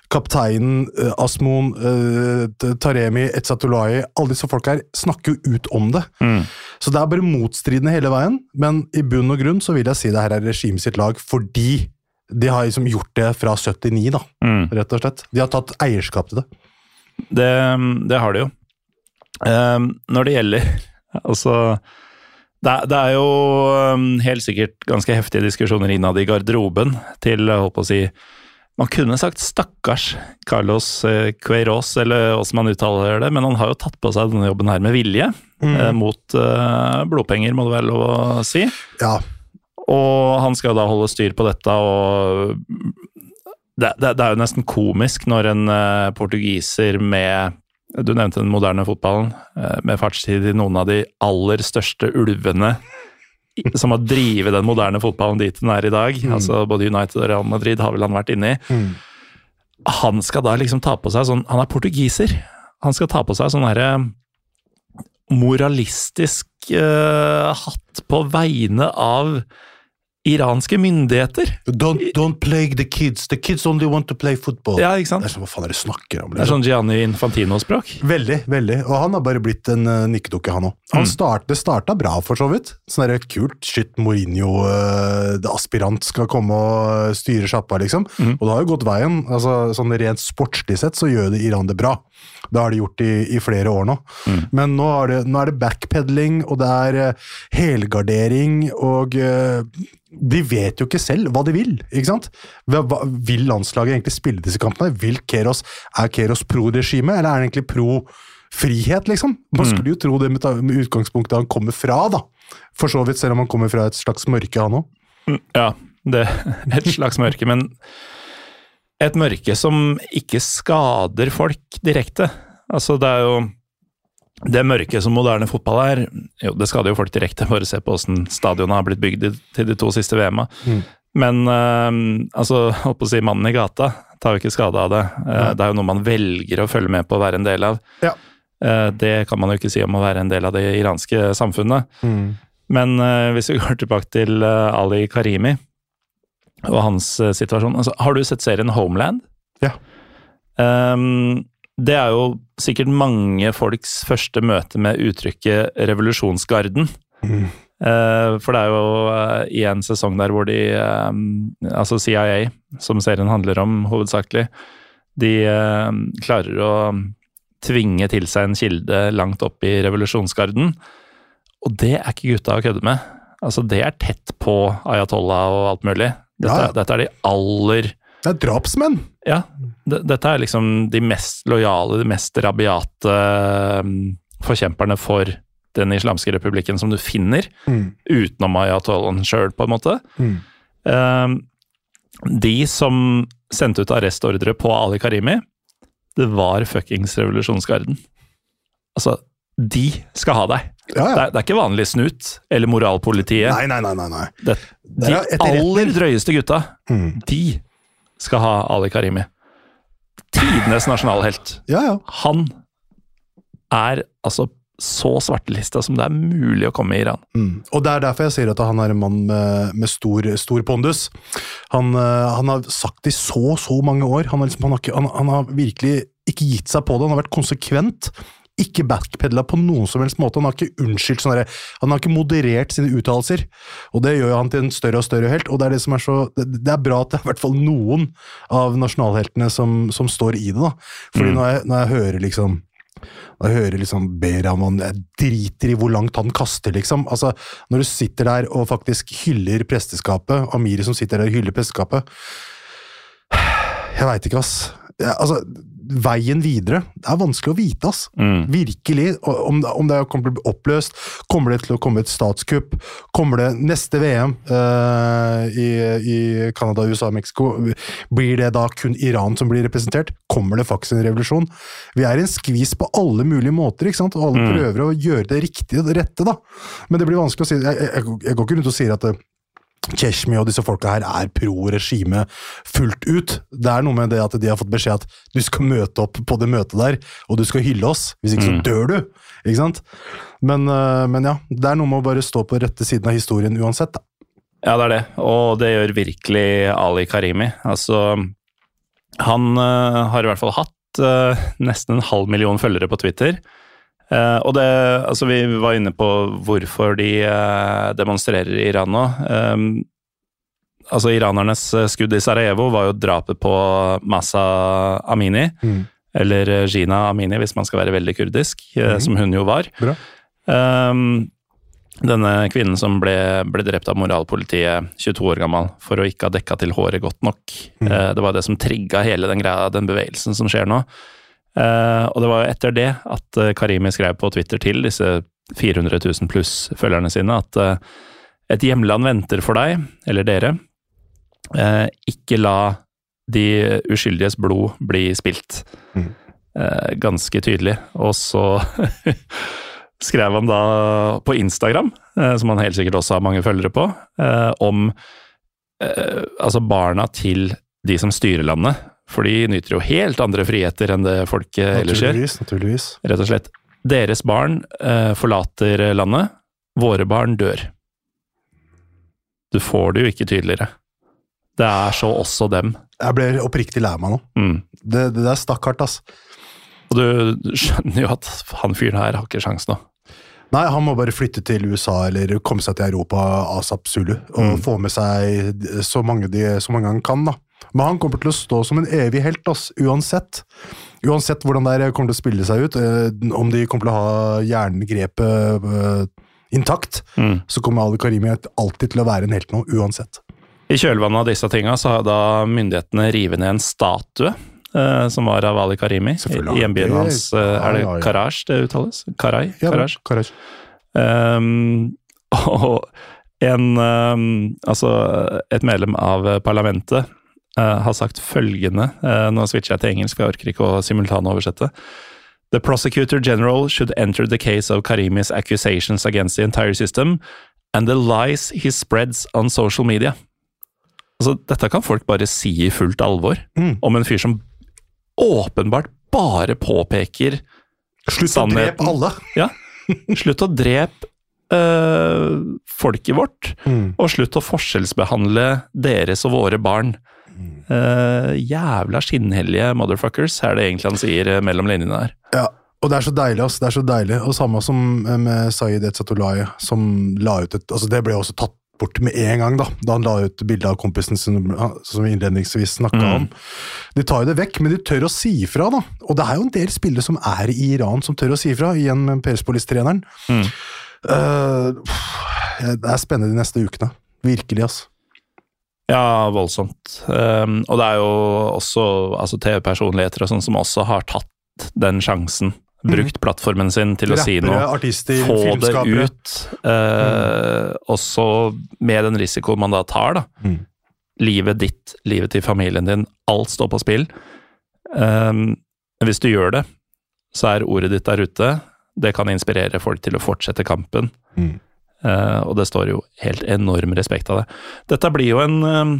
kapteinen, eh, Asmoon, eh, Taremi, Etzatulai Alle disse folka her snakker jo ut om det. Så det er bare motstridende hele veien, men i bunn og grunn så vil jeg si det her er regimet sitt lag fordi de har liksom gjort det fra 79, da, rett og slett. De har tatt eierskap til det. Det, det har de jo. Um, når det gjelder [laughs] Altså det, det er jo um, helt sikkert ganske heftige diskusjoner innad i garderoben til holdt på å si Man kunne sagt 'stakkars Carlos eh, Queiroz', eller åssen man uttaler det, men han har jo tatt på seg denne jobben her med vilje. eh, mot eh, blodpenger, må det være lov å si. Ja, Og han skal da holde styr på dette, og det, det, det er jo nesten komisk når en portugiser med Du nevnte den moderne fotballen, eh, med fartstid i noen av de aller største ulvene som har drevet den moderne fotballen dit den er i dag. Altså Både United og Real Madrid har vel han vært inne i. Han skal da liksom ta på seg sånn Han er portugiser. Han skal ta på seg sånn herre moralistisk uh, hatt på vegne av iranske myndigheter. don't, don't plague the kids. The kids only want to play football. Ja, ikke sant? Det er sånn, Hva faen er det snakker om? Det er sånn Gianni Infantino-språk. Veldig, veldig. Og han har bare blitt en uh, nikkedukke, han òg. Mm. start, det starta bra, for så vidt. Sånn der kult shit, Mourinho, uh, det aspirant, skal komme og uh, styre sjappa, liksom. Mm. Og det har jo gått veien. altså sånn Rent sportslig sett så gjør det Iran det bra. Det har de gjort i, i flere år nå. Mm. Men nå er, det, nå er det backpedaling, og det er uh, helgardering, og uh, de vet jo ikke selv hva de vil. ikke sant? Hva, vil landslaget egentlig spille disse kampene? Vil Keros, Er Keros pro-regime, eller er han egentlig pro-frihet, liksom? Man skulle jo tro det med, med utgangspunktet han kommer fra, da. For så vidt, selv om han kommer fra et slags mørke, han òg. Ja, [laughs] det er et slags mørke, men et mørke som ikke skader folk direkte. Altså, det er jo det mørke som moderne fotball er, jo, det skader jo folk direkte. [laughs] Bare se på åssen stadionet har blitt bygd til de to siste VM-a. Men uh, altså, holdt på å si mannen i gata tar jo ikke skade av det. Eh, det er jo noe man velger å følge med på å være en del av. Ja. Uh, det kan man jo ikke si om å være en del av det iranske samfunnet. Men eh, hvis vi går tilbake til Ali Karimi og hans eh, situasjon altså, Har du sett serien Homeland? Ja. Um, det er jo sikkert mange folks første møte med uttrykket 'revolusjonsgarden'. Eh, for det er jo uh, i en sesong der hvor de uh, Altså CIA, som serien handler om hovedsakelig, de eh, klarer å tvinge til seg en kilde langt opp i revolusjonsgarden. Og det er ikke gutta å kødde med. Altså, det er tett på Ayatollah og alt mulig. Dette, Ja, ja. dette er de aller Det er drapsmenn! Ja, dette er liksom de mest lojale, de mest rabiate um, forkjemperne for den islamske republikken som du finner, utenom ayatollahen sjøl, på en måte. Mm. Um, de som sendte ut arrestordre på Ali Karimi, det var fuckings revolusjonsgarden. Altså, de skal ha deg. Ja, Det, er, det er ikke vanlig snut eller moralpolitiet. Nei, nei, nei. nei. Det, de er aller drøyeste gutta, Mm. de skal ha Ali Karimi. Tidenes nasjonalhelt. Ja, ja. Han er altså så svartelista som det er mulig å komme i Iran. Mm. Og Det er derfor jeg sier at han er en mann med, med stor, stor pondus. Han, eh, han, har sagt det i så så mange år. Han har, liksom, han, har ikke, han, han har, virkelig ikke gitt seg på det. Han har vært konsekvent. Ikke backpedla på noen som helst måte. Han har ikke unnskyldt sånn Han har ikke moderert sine uttalelser. Og det gjør jo han til en større og større helt. Og det er det som er så Det, er bra at det er i hvert fall noen av nasjonalheltene som, som står i det, da. Fordi mm. når, jeg, når jeg hører liksom Når jeg hører liksom Behraman Jeg driter i hvor langt han kaster, liksom. Altså, når du sitter der og faktisk hyller presteskapet, Amiri som sitter der og hyller presteskapet [sighs] Jeg veit ikke, ass. Jeg, altså, veien videre Det er vanskelig å vite, ass. Mm. Virkelig. Om, om, det kommer til å bli oppløst, kommer det til å komme et statskupp? Kommer det neste VM uh, eh, i, i Canada, USA, Mexico? Blir det da kun Iran som blir representert? Kommer det faktisk en revolusjon? Vi er i en skvis på alle mulige måter, ikke sant? og alle mm. prøver å gjøre det riktige, og rette, da. Men det blir vanskelig å si Jeg, jeg, jeg går ikke rundt og sier at det, Keshmi og disse folka her er pro regime fullt ut. Det er noe med det at de har fått beskjed at du skal møte opp på det møtet der, og du skal hylle oss. Hvis ikke så mm. dør du. Ikke sant? Men, eh, men, ja, det er noe med å bare stå på rette siden av historien uansett, da. Ja, det er det, og det gjør virkelig Ali Karimi. Altså, han uh, har i hvert fall hatt uh, nesten en halv million følgere på Twitter. Uh, og det, altså Vi var inne på hvorfor de uh, demonstrerer i Iran nå. Um, altså Iranernes skudd i Sarajevo var jo drapet på Masa Amini. Mm. Eller Gina Amini, hvis man skal være veldig kurdisk, mm. som hun jo var. Um, denne kvinnen som ble, ble, drept av moralpolitiet, 22 år gammel, for å ikke ha dekka til håret godt nok. Mm. Uh, det var det som trigga hele den greia, den bevegelsen som skjer nå. Uh, og det var jo etter det at uh, Karimi skrev på Twitter til disse 400 000 pluss følgerne sine at uh, et hjemland venter for deg, eller dere. ikke la de uskyldiges blod bli spilt. Mm. ganske tydelig. Og så [laughs] skrev han da på Instagram, som han helt sikkert også har mange følgere på, om altså barna til de som styrer landet for de nyter jo helt andre friheter enn det folk ellers gjør. Naturligvis. Rett og slett. Deres barn eh, forlater landet, våre barn dør. Du får det jo ikke tydeligere. Det er så også dem. Jeg ble oppriktig lei meg nå. Mm. Det, det, er stakkart, ass. Og du skjønner jo at han fyren her har ikke sjans nå. Nei, han må bare flytte til USA eller komme seg til Europa asap Zulu. Og mm. få med seg så mange, de, så mange han kan, da. Men han kommer til å stå som en evig helt, ass, uansett. Uansett hvordan det kommer til å spille seg ut, eh, om de kommer til å ha jerngrepet eh, intakt, mm. så kommer Ali Karimi alltid til å være en helt nå, uansett. I kjølvannet av disse tinga så har da myndighetene revet ned en statue eh, som var av Ali Karimi. I hjembyen hans eh, Er det Karaj det uttales? Karaj? Karaj. Karaj. Um, [laughs] og en um, Altså, et medlem av parlamentet uh, har sagt følgende uh, Nå switcher jeg til engelsk, for jeg orker ikke å simultanoversette. The prosecutor general should enter the case of Karimis accusations against the entire system and the lies he spreads on social media. Altså, dette kan folk bare si i fullt alvor mm. om en fyr som åpenbart bare påpeker Slutt å drepe alle! [laughs] ja. Slutt å drepe øh, folket vårt, mm. og slutt å forskjellsbehandle deres og våre barn. Uh, jævla skinnhellige motherfuckers, er det egentlig han sier uh, mellom linjene her. Ja, og det er så deilig, altså. Det er så deilig. Og samme som eh, med Sayed Etzatollah, som la ut et Altså, det ble også tatt bort med en gang, da da han la ut bilde av kompisen sin som vi innledningsvis snakka mm. om. De tar jo det vekk, men de tør å si ifra, da. Og det er jo en del spillere som er i Iran som tør å si ifra, igjen med Perspolis-treneren. Mm. Uh, det er spennende de neste ukene. Virkelig, altså. Ja, voldsomt. Um, og det er jo også altså, TV-personligheter og sånn som også har tatt den sjansen. Mm. Brukt plattformen sin til Rappere, å si noe. Artister, få det ut. Uh, mm. Også med den risikoen man da tar, da. Mm. Livet ditt, livet til familien din. Alt står på spill. Um, hvis du gjør det, så er ordet ditt der ute. Det kan inspirere folk til å fortsette kampen. Mm. Uh, og det står jo helt enorm respekt av det. Dette blir jo en uh,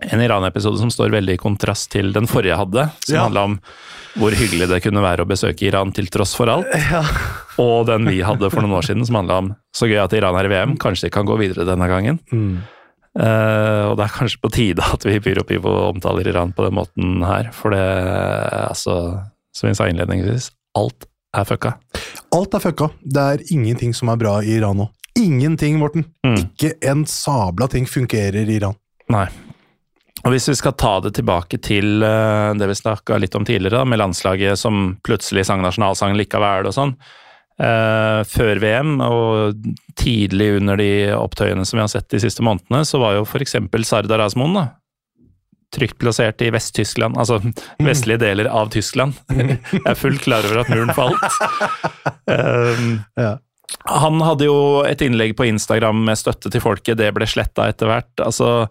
en Iran-episode som står veldig i kontrast til den forrige jeg hadde, som Ja. handla om hvor hyggelig det kunne være å besøke Iran til tross for alt. [laughs] Og den vi hadde for noen år siden, som handla om så gøy at Iran er i VM, kanskje de kan gå videre denne gangen. Eh, og det er kanskje på tide at vi i og omtaler Iran på den måten her, for det altså, som vi sa innledningsvis, alt er fucka. Alt er fucka. Det er ingenting som er bra i Iran nå. Ingenting, Morten. Mm. Ikke en sabla ting fungerer i Iran. Nei. Og hvis vi skal ta det tilbake til eh, det vi snakka litt om tidligere, da, med landslaget som plutselig sang nasjonalsangen likevel og sånn. Eh, før VM og tidlig under de opptøyene som vi har sett de siste månedene, så var jo f.eks. Sardar Azmoun da, trygt plassert i Vest-Tyskland, altså vestlige deler av Tyskland. [laughs] Jeg er fullt klar over at muren falt. [laughs] Um, Ja. Han hadde jo et innlegg på Instagram med støtte til folket, det ble sletta etter hvert. Altså,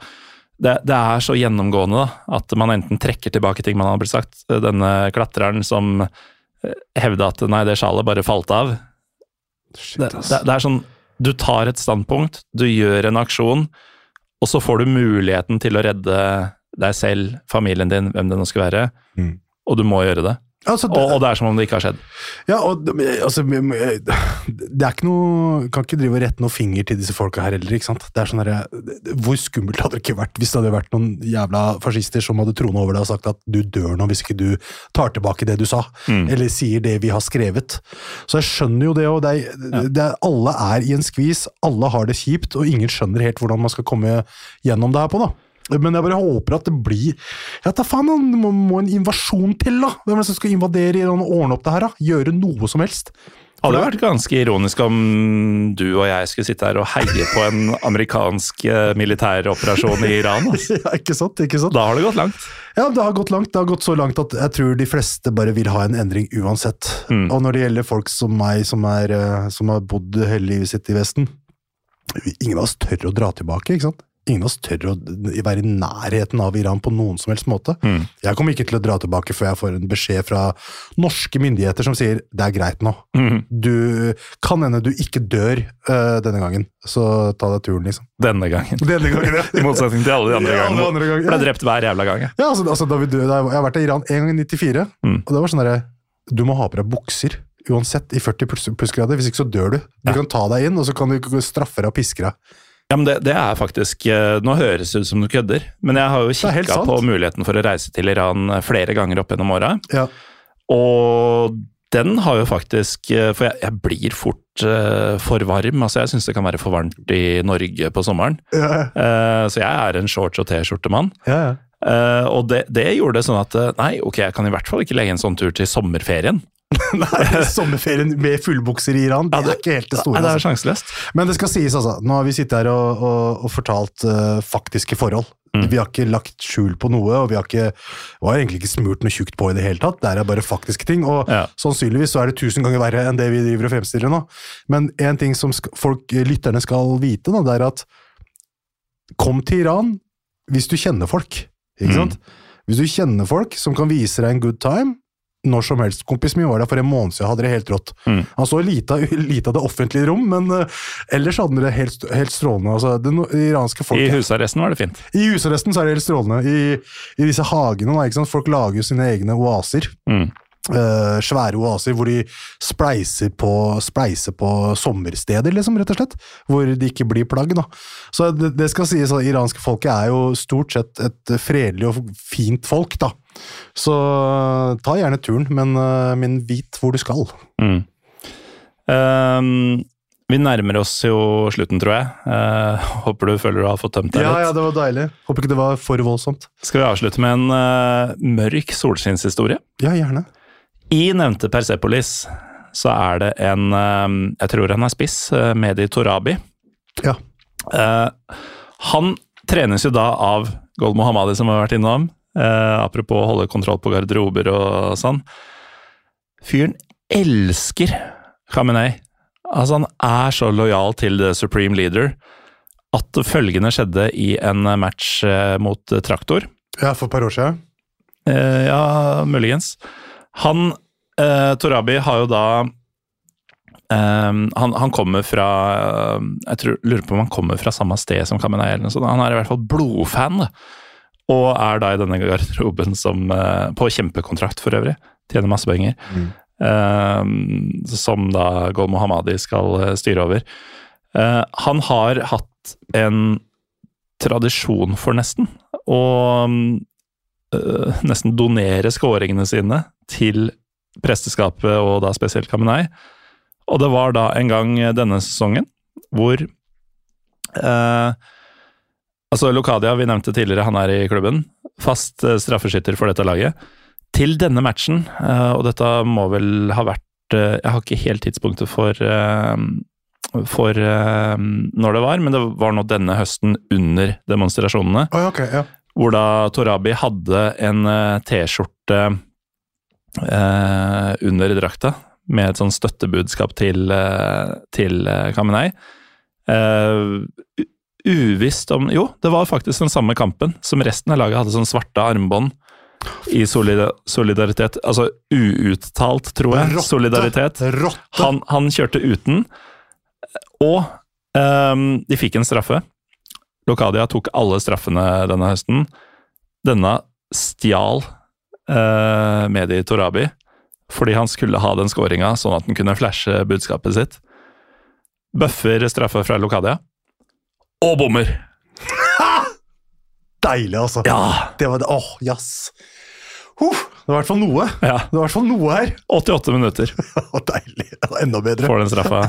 det, det er så gjennomgående da, at man enten trekker tilbake ting man har blitt sagt. Denne klatreren som eh, hevda at nei, det sjalet bare falt av. Det, det, det er sånn, du tar et standpunkt, du gjør en aksjon, og så får du muligheten til å redde deg selv, familien din, hvem det nå skal være, Mm. og du må gjøre det. Altså, det, Og, og det er som om det ikke har skjedd. Ja, og altså, det er ikke noe Kan ikke drive og rette noen finger til disse folka her heller, ikke sant. Det er sånn der, Hvor skummelt hadde det ikke vært hvis det hadde vært noen jævla fascister som hadde trona over deg og sagt at du dør nå hvis ikke du tar tilbake det du sa, eller sier det vi har skrevet. Så jeg skjønner jo det, og det er, det er, alle er i en skvis, alle har det kjipt, og ingen skjønner helt hvordan man skal komme gjennom det her på, da. Men jeg bare håper at det blir Ja, ta faen, det må, må en invasjon til, da! Hvem er det som skal invadere Iran og ordne opp det her, da? Gjøre noe som helst? Det hadde vært ganske ironisk om du og jeg skulle sitte her og heie på en amerikansk eh, militæroperasjon i Iran. Altså. [laughs] Ja, ikke sant? ikke sant? Da har det gått langt. Ja, det har gått langt. Det har gått så langt at jeg tror de fleste bare vil ha en endring uansett. Mm. Og når det gjelder folk som meg, som, er, eh, som har bodd hele livet sitt i Vesten Ingen av oss tør å dra tilbake, ikke sant? Ingen av oss tør å være i nærheten av Iran på noen som helst måte. Mm. Jeg kommer ikke til å dra tilbake før jeg får en beskjed fra norske myndigheter som sier det er greit nå. Mm. Du kan hende du ikke dør uh, denne gangen, så ta deg turen, liksom. Denne gangen. Denne gangen, ja. [laughs] I motsetning til alle de andre Ja, gangene. andre ganger, Ble drept hver jævla gang. Ja, altså, altså da vi da jeg har vært i Iran en gang i 94, Mm. og det var sånn derre Du må ha på deg bukser uansett i 40 pluss- plussgrader, hvis ikke så dør du. Du Ja. kan ta deg inn, og så kan du straffe deg og piske deg. Ja, men det, det er faktisk eh, Nå høres det ut som du kødder, men jeg har jo kikka på muligheten for å reise til Iran eh, flere ganger opp gjennom åra. Ja. Og den har jo faktisk eh, For jeg, jeg blir fort uh, for varm. Altså, jeg syns det kan være for varmt i Norge på sommeren. Ja, Uh, så jeg er en shorts- og T-skjortemann. ja. Eh, og det, det gjorde det sånn at nei, ok, jeg kan i hvert fall ikke legge en sånn tur til sommerferien. [laughs] Nei, [laughs] sommerferien med fullbukser i Iran, det er ikke helt det store. Nei, det er Altså. Men det skal sies, altså. Nå har vi sittet her og, og, og fortalt uh, faktiske forhold. Mm. Vi har ikke lagt skjul på noe, og vi har, ikke, vi har egentlig ikke smurt noe tjukt på i det hele tatt. Det er bare faktiske ting, og Ja. sannsynligvis så er det tusen ganger verre enn det vi driver og fremstiller nå. Men en ting som folk, lytterne skal vite, da, det er at kom til Iran hvis du kjenner folk. Ikke Mm. sant? Hvis du kjenner folk som kan vise deg en good time, når som helst. Kompisen min var der for en måned siden, hadde det helt rått. Mm. Han så lite, av- [laughs] lite av det offentlige rom, men uh, ellers hadde han det helt, helt strålende. Altså, det no- iranske folk I husarresten var det fint. I husarresten så er det helt strålende. I, i disse hagene, da, folk lager jo sine egne oaser. Mm. Eh, svære oaser hvor de spleiser på, spleiser på sommersteder, liksom, rett og slett. Hvor de ikke blir plagg. Da. Så det, det skal sies at iranske folket er jo stort sett et fredelig og fint folk, da. Så ta gjerne turen, men, uh, men vit hvor du skal. Mm. Um vi nærmer oss jo slutten, tror jeg. Eh, håper du føler du har fått tømt deg Ja, litt. ja, det var deilig. Håper ikke det var for voldsomt. Skal vi avslutte med en eh, mørk solskinnshistorie? Ja, gjerne. I nevnte Persepolis så er det en eh, Jeg tror han er spiss, Medi Torabi. Ja. Eh, han trenes jo da av Gold Mohammadi, som har vært innom. Eh, apropos å holde kontroll på garderober og sånn. Fyren elsker Khamenei. Altså, han er så lojal til the supreme leader at følgende skjedde i en match eh, mot eh, Traktor. Ja, for et par år siden. Eh, ja, muligens. Han, eh, Torabi, har jo da Um, han, han kommer fra eh, Jeg tror, lurer på om han kommer fra samme sted som sånt. Han er i hvert fall blodfan. da. Og er da i denne garderoben som eh, På kjempekontrakt, for øvrig. Tjener masse penger. Eh, som da Gol Mohammadi skal styre over. Uh, han har hatt en tradisjon for nesten å eh, nesten donere skåringene sine til presteskapet, og da spesielt Kamenei. Og det var da en gang denne sesongen hvor eh, Altså Lokadia, vi nevnte tidligere, han er i klubben. Fast eh, straffeskytter for dette laget. Til denne matchen, eh, og dette må vel ha vært eh, Jeg har ikke helt tidspunktet for for når det var, men det var nå denne høsten under demonstrasjonene. Oh, ok, ja. Hvor da Torabi hadde en eh, T-skjorte eh, under drakta med et sånn støttebudskap til, eh, til Kamenei. Eh, uvisst om Jo, det var faktisk den samme kampen som resten av laget hadde sånn svarte armbånd i solidaritet. Altså uuttalt, tror jeg. Rotte. Solidaritet. Rotte! Han, han kjørte uten, og um, de fikk en straffe. Lokadia tok alle straffene denne høsten. Denne stjal eh, Medi Torabi fordi han skulle ha den skåringa, sånn at han kunne flashe budskapet sitt. Bøffer straffe fra Lokadia, og bommer! Deilig, altså. Ja! Det var det. Åh, jazz. Huh, det var i hvert fall noe. ja. Det var i hvert fall noe her. 88 minutter [laughs] Deilig. Enda bedre. får den straffa.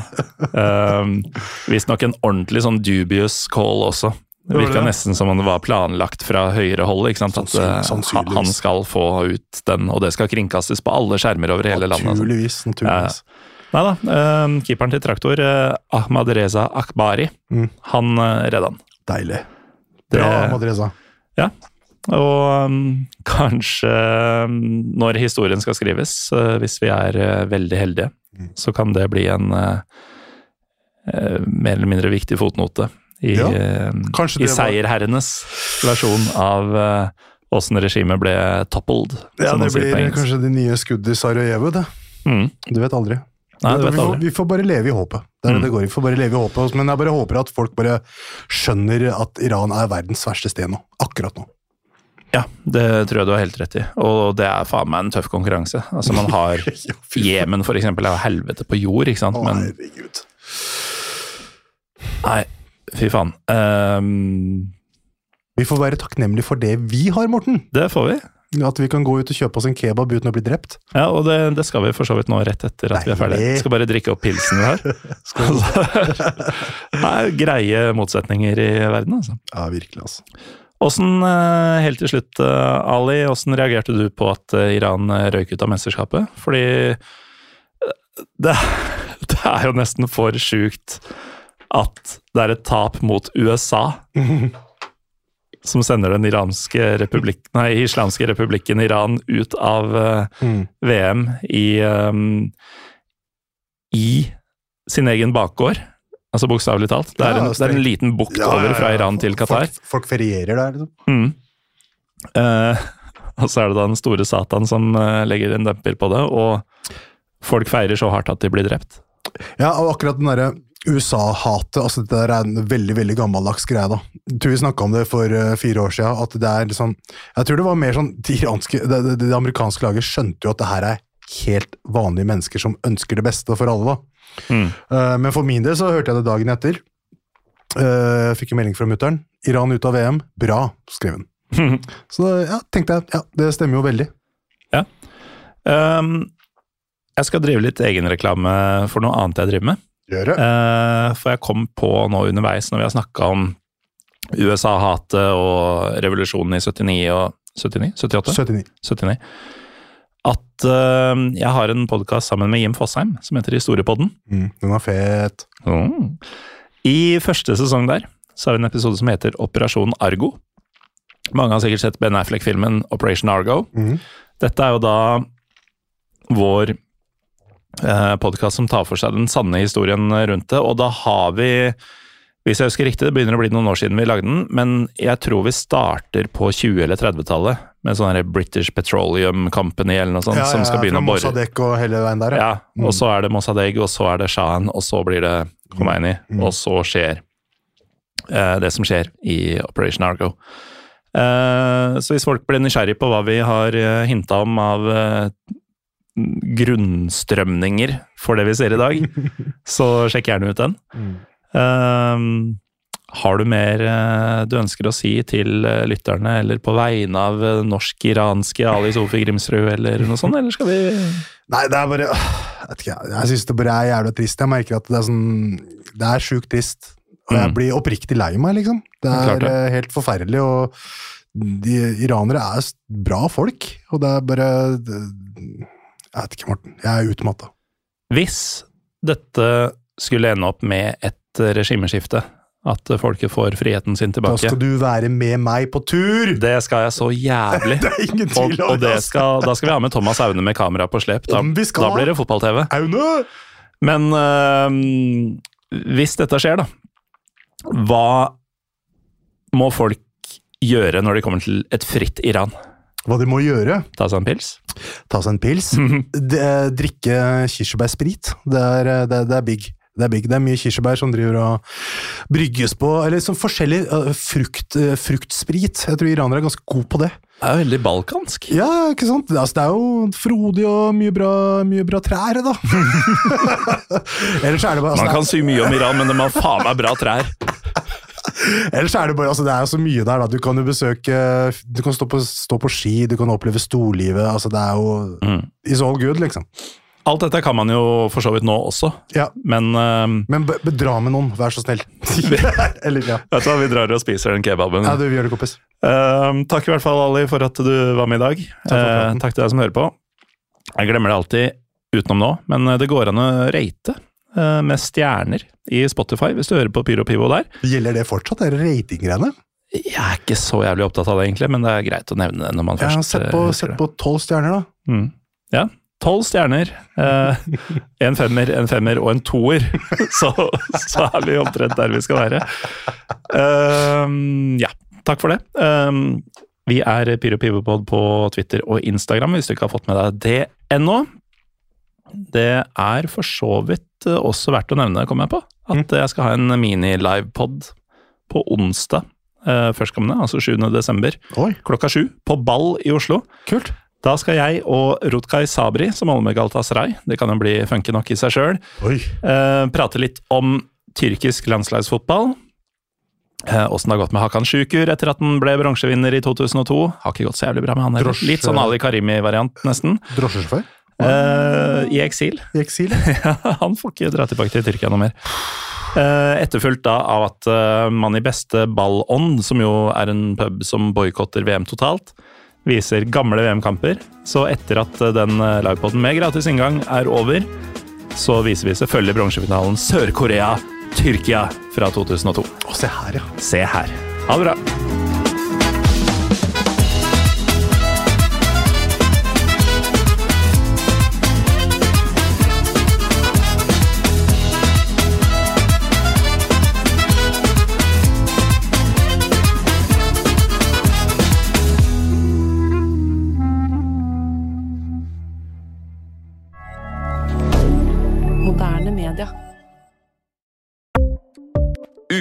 Um, [laughs] Visstnok en ordentlig sånn dubious call også. Det virka nesten som om det var planlagt fra høyere hold. ikke sant? At eh, han skal få ut den, og det skal kringkastes på alle skjermer over hele landet. Naturligvis. naturligvis. Nei da, uh, keeperen til traktor, uh, Ahmad Reza Akbari, Mm. han uh, redda han. Deilig. Det- Reza. Ja, Og um, kanskje um, når historien skal skrives, uh, hvis vi er uh, veldig heldige, Mm. så kan det bli en uh, uh, mer eller mindre viktig fotnote i, Ja, uh, i det var- seierherrenes versjon av åssen regimet ble toppled. Ja, det blir kanskje de nye skudd i Sarajevo, det. Mm. Du vet aldri. Nei, vet vi, får, aldri. vi får bare leve i håpet. Det er Mm. det går. Vi får bare leve i håpet. Men jeg bare håper at folk bare skjønner at Iran er verdens verste sted nå. Akkurat nå. Ja, det tror jeg du har helt rett i. Og det er faen meg en tøff konkurranse. Altså, man har. [laughs] Jemen, for eksempel, er helvete på jord, ikke sant? Å, Men herregud. nei, fy faen. Um, Vi får være takknemlige for det vi har, Morten. det får vi. At vi kan gå ut og kjøpe oss en kebab uten å bli drept. Ja, og det, det skal vi for så vidt nå rett etter at vi er ferdige. Skal bare drikke opp pilsen vi har. [laughs] [laughs] det er greie motsetninger i verden, altså. Ja, virkelig, altså. Åssen, eh, helt til slutt, eh, Ali, åssen reagerte du på at eh, Iran røyk ut av mesterskapet? Fordi det, [laughs] det er jo nesten for sjukt at det er et tap mot USA. Som sender den iranske republikk, nei, islamske republikken Iran ut av uh, Mm. VM i, um, i sin egen bakgård. Altså bokstavelig talt. Det er, Ja, en, det er en liten bukt Ja, over fra ja. Iran til Qatar. Folk, folk ferierer der, liksom. Mm. Uh, [laughs] og så er det da den store Satan som uh, legger en demper på det, og folk feirer så hardt at de blir drept. Ja, og akkurat den derre USA-hatet, altså det der er en veldig veldig gammeldags greie. da. Jeg tror vi snakka om det for eh, fire år siden. at det er liksom, Jeg tror det var mer sånn de iranske, det, det, det amerikanske laget skjønte jo at det her er helt vanlige mennesker som ønsker det beste for alle. da. Mm. Uh, men for min del så hørte jeg det dagen etter. Uh, Jeg fikk en melding fra mutter'n. 'Iran ut av VM. Bra', skrev hun. [laughs] Så ja, tenkte jeg, ja, det stemmer jo veldig. Um, jeg skal drive litt egenreklame for noe annet jeg driver med. Gjør det. Eh, for jeg kom på nå underveis, når vi har snakka om USA-hatet og revolusjonen i 79 og 79? 78? 79. 79. At uh, jeg har en podkast sammen med Jim Fosheim som heter Historiepodden. Mm, den var fet. Mm. I første sesong der så har vi en episode som heter Operasjon Argo. Mange har sikkert sett Ben Affleck-filmen Operation Argo. Mm. Dette er jo da vår podkast som tar for seg den sanne historien rundt det, og da har vi hvis jeg husker riktig, det begynner å bli noen år siden vi lagde den, men jeg tror vi starter på 20- eller 30-tallet med sånn British Petroleum Company eller noe sånt, som skal begynne å bore. Mossadegh og hele veien der, Ja, og så er det Mossadegh, og så er det Shahen, og så blir det Khomeini, og så skjer eh, det som skjer i Operation Argo. Eh, så hvis folk blir nysgjerrig på hva vi har uh, hinta om av eh, grunnstrømninger for det vi ser i dag, [laughs] så sjekk gjerne ut den. Eh, har du mer eh, du ønsker å si til eh, lytterne, eller på vegne av eh, norsk-iranske Ali Sofi Grimsrud, eller noe sånt, eller skal vi [laughs] Nei, det er bare Jeg ikke, jeg syns det bare er jævla trist. Jeg merker at det er sånn Det er sjukt trist. Og jeg Mm. blir oppriktig lei meg, liksom. Det er det. helt forferdelig, og de iranere er bra folk, og det er bare det, Jeg vet ikke, Morten. Jeg er utmatta. Hvis dette skulle ende opp med et regimeskifte, at folket får friheten sin tilbake. Da skal du være med meg på tur! Det skal jeg så jævlig. [laughs] Det er ingen tvil om og det skal, da skal vi ha med Thomas Aune med kamera på slep. Da, da blir det fotball-TV. Aune! Men øh, hvis dette skjer, da, hva må folk gjøre når de kommer til et fritt Iran? Hva de må gjøre? Ta seg en pils? Ta seg en pils. Det, drikke kirsebærsprit. Det er, det, det er big. Det er big. Det er mye kirsebær som driver og brygges på, eller som forskjellig eh, frukt, eh, fruktsprit. Jeg tror iranere er ganske gode på det. Det er jo veldig balkansk. Ja, ikke sant? Altså, det er jo frodig og mye bra, mye bra trær, da. [laughs] Ellers er det bare altså, Man kan si mye om Iran, men de har faen meg bra trær. [laughs] Ellers er det bare, altså det er jo så mye der, da. Du kan jo besøke Du kan stå på, stå på ski, du kan oppleve storlivet. Altså, det er jo Mm. It's all good, liksom. Alt dette kan man jo for så vidt nå også, Ja. men uh, Men be- bedra med noen, vær så snill. [laughs] Eller, ja. vet du hva, vi drar og spiser den kebaben. ja, du vi gjør det, kompis. Uh, takk i hvert fall, Ali, for at du var med i dag. Takk. Eh, takk til deg som hører på. Jeg glemmer det alltid utenom nå, men eh, det går an å rate med stjerner i Spotify hvis du hører på Pyro Pivo der. Gjelder det fortsatt, det ratinggreiene? Jeg er ikke så jævlig opptatt av det, egentlig, men det er greit å nevne det når man Ja, først sett på eh, sett husker det. på tolv stjerner, da. Mm. Ja. Tolv stjerner. eh, en femmer, en femmer og en toer. [laughs] Så, så er vi omtrent der vi skal være. Ehm, ja, takk for det. Ehm, vi er Pyro Pivopod på Twitter og Instagram, hvis du ikke har fått med deg det ennå. Det er for så vidt eh, også verdt å nevne, kommer jeg på, at jeg skal ha en mini-livepod på onsdag eh, førstkommende, altså 7. desember, Oi, klokka sju, på Ball i Oslo. kult. Da skal jeg og Rutkai Sabri, som holder med Galatasaray, det kan jo bli funky nok i seg sjøl, eh, prate litt om tyrkisk landslagsfotball. Eh, Åssen det har gått med Hakan Sjukur etter at han ble bronsevinner i 2002. Har ikke gått så jævlig bra med han heller. Litt sånn Ali Karimi-variant, nesten. Drosjesjåfør? Eh, I eksil. I eksil? [laughs] Ja, han får ikke dra tilbake til Tyrkia noe mer. Uh, etterfulgt da av at uh, man i beste ballånd, som jo er en pub som boikotter VM totalt, viser gamle VM-kamper. Så etter at den livepoden med gratis inngang er over, så viser vi selvfølgelig bronsefinalen Sør-Korea-Tyrkia fra 2002. Å, se her, ja. Se her. Ha det bra.